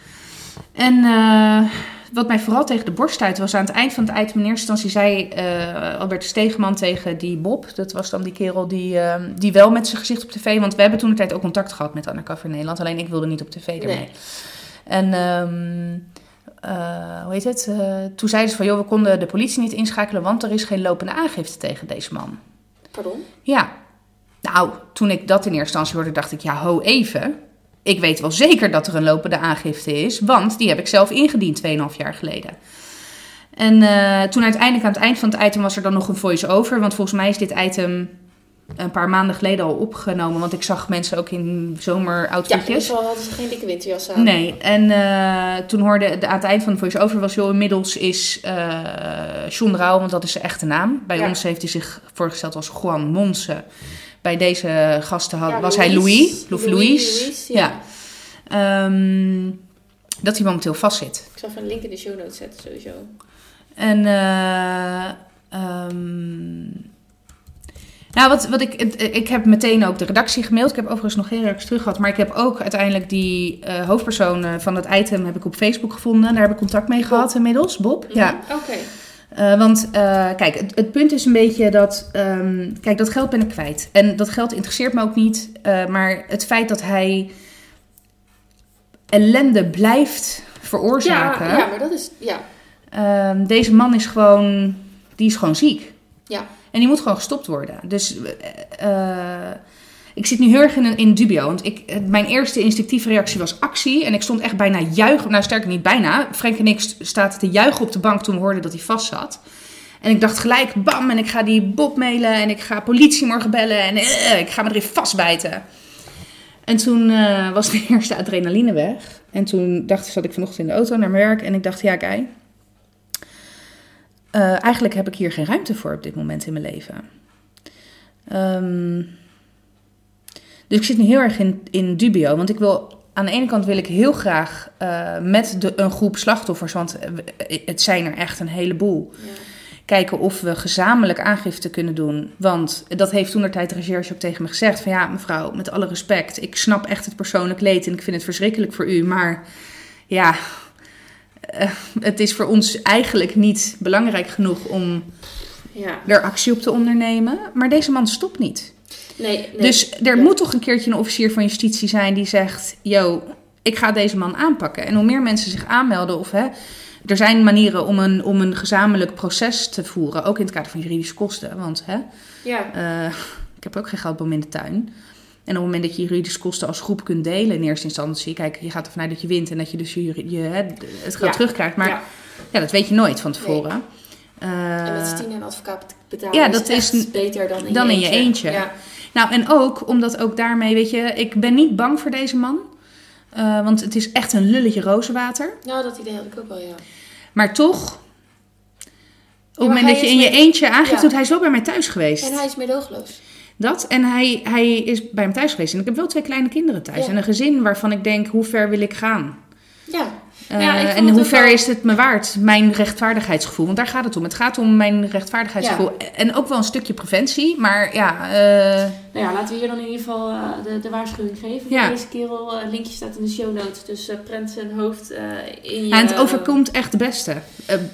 En eh, wat mij vooral tegen de borst stuitte was aan het eind van het item in eerste instantie zei eh, Albert Stegeman tegen die Bob. Dat was dan die kerel die, eh, die wel met zijn gezicht op tv. Want we hebben toen de tijd ook contact gehad met Undercover Nederland. Alleen ik wilde niet op tv ermee. Nee. En um, uh, hoe heet het? Uh, toen zeiden ze van, joh, we konden de politie niet inschakelen, want er is geen lopende aangifte tegen deze man. Pardon? Ja. Nou, toen ik dat in eerste instantie hoorde, dacht ik, ja, ho even. Ik weet wel zeker dat er een lopende aangifte is, want die heb ik zelf ingediend 2,5 jaar geleden. En uh, toen uiteindelijk aan het eind van het item was er dan nog een voice-over, want volgens mij is dit item een paar maanden geleden al opgenomen. Want ik zag mensen ook in Ja, zomeroutfitjes. al hadden ze geen dikke winterjas aan. Nee, en eh, toen hoorde de, aan het eind van de voice-over was joh, inmiddels is eh John Rauw, want dat is zijn echte naam. Bij Ja. ons heeft hij zich voorgesteld als Juan Monse. Bij deze gasten had, Ja, was hij Louis. Louis, Louis. Louis, ja. Ehm, dat hij momenteel vastzit. Ik zal even een link in de show notes zetten, sowieso. En eh, ehm, nou, wat, wat ik, ik heb meteen ook de redactie gemaild. Ik heb overigens nog geen reactie terug gehad. Maar ik heb ook uiteindelijk die eh, hoofdpersoon eh, van het item heb ik op Facebook gevonden. Daar heb ik contact mee gehad inmiddels, Bob. Ja. Mhm, Oké. Eh, want kijk, het, het punt is een beetje dat. ehm, kijk, dat geld ben ik kwijt. En dat geld interesseert me ook niet. maar het feit dat hij ellende blijft veroorzaken. Ja, ja, maar dat is... Ja. Ehm, deze man is gewoon, die is gewoon ziek. Ja. En die moet gewoon gestopt worden. Dus eh, eh, ik zit nu heel erg in, in dubio. Want ik, het- mijn eerste instinctieve reactie was actie. En ik stond echt bijna juichen. Nou, sterker niet bijna. Frank en ik st- staat te juichen op de bank toen we hoorden dat hij vast zat. En ik dacht gelijk, bam, en ik ga die Bob mailen. En ik ga politie morgen bellen. En eh, ik ga me erin vastbijten. En toen eh, was de eerste adrenaline weg. En toen dacht, zat ik vanochtend in de auto naar werk. En ik dacht, ja, kijk. Eh, eigenlijk heb ik hier geen ruimte voor op dit moment in mijn leven. Ehm, dus ik zit nu heel erg in, in dubio. Want ik wil, aan de ene kant wil ik heel graag eh, met de, een groep slachtoffers, want eh, het zijn er echt een heleboel, ja. kijken of we gezamenlijk aangifte kunnen doen. Want dat heeft toen de tijd de recherche ook tegen me gezegd: van ja, mevrouw, met alle respect, ik snap echt het persoonlijk leed en ik vind het verschrikkelijk voor u, maar ja. Eh, het is voor ons eigenlijk niet belangrijk genoeg om Ja. er actie op te ondernemen. Maar deze man stopt niet. Nee, nee. Dus er Ja. moet toch een keertje een officier van justitie zijn die zegt: Yo, ik ga deze man aanpakken. En hoe meer mensen zich aanmelden, of hè, er zijn manieren om een, om een gezamenlijk proces te voeren, ook in het kader van juridische kosten. Want hè, Ja. eh, ik heb ook geen geldboom in de tuin. En op het moment dat je juridische kosten als groep kunt delen in eerste instantie, kijk, je gaat ervan uit dat je wint en dat je dus je, het geld Ja. terugkrijgt. Maar ja. ja, dat weet je nooit van tevoren. En met Eh, z'n tien een advocaat betalen ja, dat is beter dan in dan je in je eentje. Ja. Nou, en ook omdat ook daarmee, weet je, ik ben niet bang voor deze man. Eh, want het is echt een lulletje rozenwater. Nou, dat idee had ik ook wel, ja. Maar toch, op het moment dat je in je eentje aangifte Ja. doet, hij is wel bij mij thuis geweest. En hij is meedogenloos. Dat, en hij, hij is bij hem thuis geweest. En ik heb wel twee kleine kinderen thuis. Ja. En een gezin waarvan ik denk, hoe ver wil ik gaan? Ja. Eh, Ja, en hoe ver wel- is het me waard, mijn rechtvaardigheidsgevoel? Want daar gaat het om. Het gaat om mijn rechtvaardigheidsgevoel. En ook wel een stukje preventie. Maar ja, eh, Nou ja, laten we hier dan in ieder geval eh, de, de waarschuwing geven Ja. deze kerel. Eh, linkje staat in de show notes, dus prent zijn hoofd in je... en het overkomt echt de beste.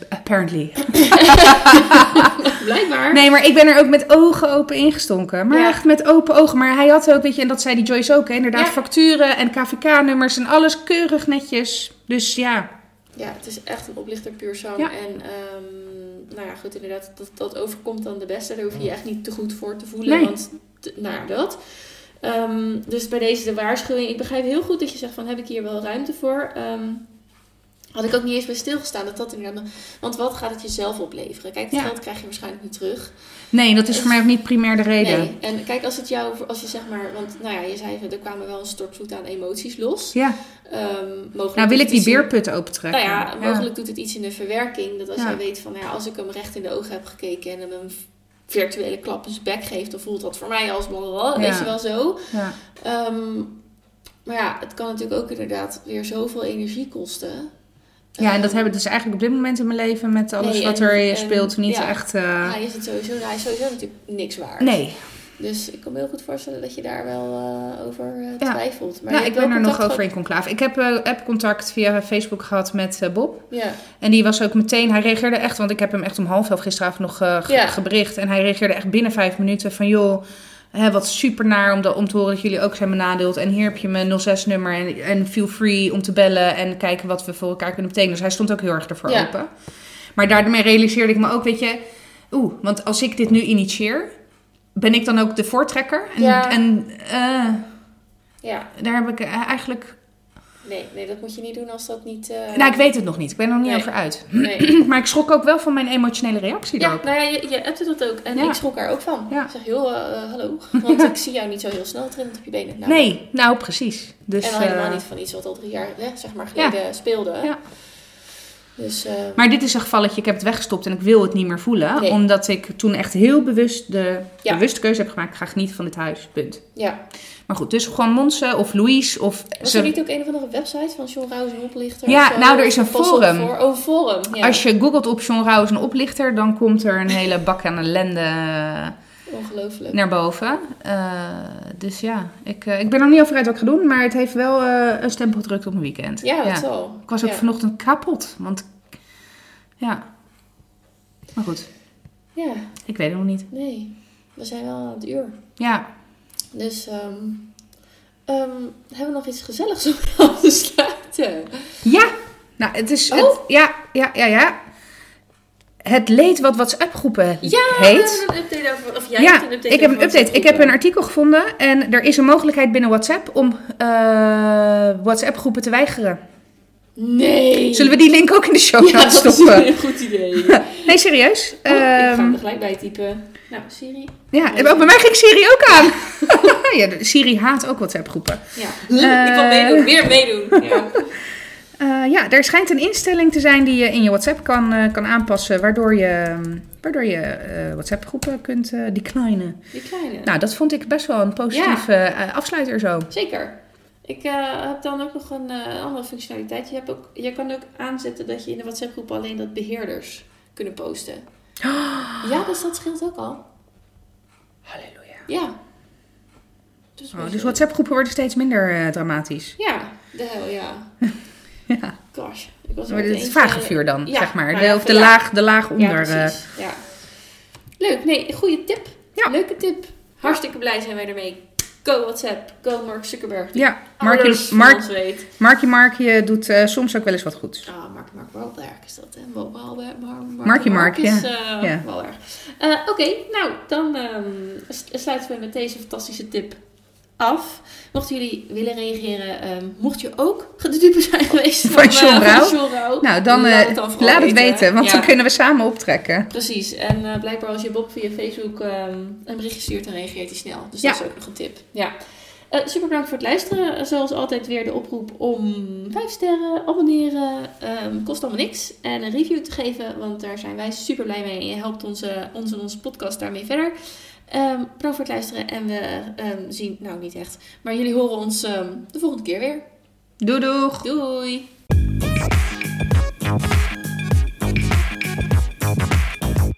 Apparently. Blijkbaar. Nee, maar ik ben er ook met ogen open ingestonken. Maar Ja. echt met open ogen. Maar hij had ook, weet je, en dat zei die Joyce ook, hè, inderdaad, facturen en KVK-nummers en alles keurig netjes. Dus ja, Ja, het is echt een oplichter puur zang. Ja. En ehm, nou ja, goed, inderdaad, dat, dat overkomt dan de beste. Daar hoef je je echt niet te goed voor te voelen. Nee. Want, nou ja, dat. Ehm, dus bij deze de waarschuwing. Ik begrijp heel goed dat je zegt van, heb ik hier wel ruimte voor? Ehm, had ik ook niet eens bij stilgestaan dat dat inderdaad... Want wat gaat het jezelf opleveren? Kijk, het Ja. geld krijg je waarschijnlijk niet terug. nee, dat is voor mij ook niet primair de reden. Nee, en kijk, als het jou, als je zeg maar, want nou ja, je zei er kwamen wel een stortvloed aan emoties los. Ja, Ehm, mogelijk nou wil ik die beerput opentrekken. Nou ja, mogelijk doet het iets in de verwerking. Dat als Ja. jij weet van, nou ja, als ik hem recht in de ogen heb gekeken en hem een virtuele klap in zijn bek geef, dan voelt dat voor mij als blablabla, weet je wel zo. Ja. Ehm, maar ja, het kan natuurlijk ook inderdaad weer zoveel energie kosten. Ja, en dat Ehm, heb ik dus eigenlijk op dit moment in mijn leven met alles Nee, wat en- er en- speelt niet ja. echt... eh, Hij is het sowieso, hij is sowieso natuurlijk niks waard. nee, Dus ik kan me heel goed voorstellen dat je daar wel eh, over eh, Ja. twijfelt. Maar je ik ben er nog contact over in conclave. Ik heb eh app-contact via Facebook gehad met Bob. Ja, En die was ook meteen, hij reageerde echt, want ik heb hem echt om half elf gisteravond nog ge- Ja. gebericht. En hij reageerde echt binnen vijf minuten van, joh, hè, wat super naar om, om te horen dat jullie ook zijn benadeeld. En hier heb je mijn 06-nummer en, en feel free om te bellen en kijken wat we voor elkaar kunnen betekenen. Dus hij stond ook heel erg ervoor Ja. open. Maar daarmee realiseerde ik me ook, weet je, oeh, want als ik dit nu initieer, ben ik dan ook de voortrekker? En, Ja. en eh, ja, daar heb ik eh, eigenlijk Nee, nee, dat moet je niet doen als dat niet... eh, Nou, ik weet het nog niet. Ik ben er nog niet Nee. over uit. Nee. Maar ik schrok ook wel van mijn emotionele reactie Ja, daarop. nou ja, je, je appte dat ook. En Ja. ik schrok er ook van. Ja. Ik zeg, joh, eh, hallo. Want ik zie jou niet zo heel snel trillend op je benen. Nou, nee, nou precies. Dus, en al helemaal eh, niet van iets wat al drie jaar hè, zeg maar, geleden speelde. Ja. Dus, eh, Maar dit is een gevalletje, ik heb het weggestopt en ik wil het niet meer voelen. Nee. Omdat ik toen echt heel bewust de Ja. bewuste keuze heb gemaakt. Ik ga genieten van dit huis, punt. ja. Maar goed, dus gewoon Monse of Louise of... Was ze- er niet ook een of andere website van John Rouse en oplichter? Ja, zo? nou, er is een forum. Voor, oh, een forum. Ja. Als je googelt op John Rouse een oplichter, dan komt er een hele bak aan ellende Ongelooflijk. naar boven. Eh, dus ja, ik, eh, ik ben er niet over uit wat ik ga doen, maar het heeft wel eh, een stempel gedrukt op mijn weekend. Ja, dat zal. Ik was ook ja. vanochtend kapot, want ja. Maar goed, Ja, ik weet het nog niet. nee. We zijn wel aan het uur. Ja, Dus, ehm, ehm, hebben we nog iets gezelligs om af te sluiten? ja. Nou, het is... Oh. Het, ja, ja, ja, ja. Het leed wat WhatsApp-groepen Ja, heet. een update over... Of jij ja, hebt een update ik heb een update. Ik heb een artikel gevonden en er is een mogelijkheid binnen WhatsApp om eh, WhatsApp-groepen te weigeren. Nee! Zullen we die link ook in de show Ja, notes dat is stoppen? een goed idee. Nee, serieus? Oh, ik ga hem er gelijk bij typen. Nou, Siri. ja, bij mij ging Siri ook aan. ja, Siri haat ook WhatsApp-groepen. Ja. ik wil Eh. meedoen. Weer meedoen. Ja. Eh, ja, er schijnt een instelling te zijn die je in je WhatsApp kan, eh, kan aanpassen, waardoor je, waardoor je WhatsApp-groepen kunt declinen. Die kleine. Nou, dat vond ik best wel een positieve afsluiter zo. Zeker. Ik eh, heb dan ook nog een andere functionaliteit. Je, hebt ook, je kan ook aanzetten dat je in de WhatsApp groep alleen dat beheerders kunnen posten. Ja, dus dat scheelt ook al. Halleluja. Ja. Dus, Oh, dus WhatsApp-groepen worden steeds minder eh, dramatisch. Ja, de hel, ja. Ja. Gosh. Ik was Maar het eentje- vage vuur dan, Ja, zeg maar. nou De, of de ja. laag, de laag onder. Ja, eh. Ja. Leuk. Nee, goede tip. Leuke tip. Hartstikke blij zijn wij ermee. Go WhatsApp. Go Mark Zuckerberg. Ja, Markie, Mark, weet. Markie Markie doet eh, soms ook wel eens wat goeds. Ah, Mark Mark Wahlberg is dat, hè? Wa- Wahlberg, Mar Mar Markie Mark, is, ja. Wahlberg. Eh, Oké, nou, dan s- sluiten we met deze fantastische tip af. Mochten jullie willen reageren, ehm, mocht je ook de dupe zijn geweest Van eh, John Rauw? John Rauw, Nou, dan eh, laat het, dan vooral laat het weten, want Ja. dan kunnen we samen optrekken. Precies, en eh, blijkbaar als je Bob via Facebook ehm, een berichtje stuurt, dan reageert hij snel. Dus Ja. dat is ook nog een tip. Ja. Eh, super bedankt voor het luisteren. Eh, Zoals altijd weer de oproep om 5 sterren, abonneren. ehm, kost allemaal niks. En een review te geven, want daar zijn wij super blij mee. En je helpt onze, ons en onze podcast daarmee verder. Um, bedankt voor het luisteren en we ehm, zien, nou niet echt, maar jullie horen ons ehm, de volgende keer weer. Doei doeg! Doei!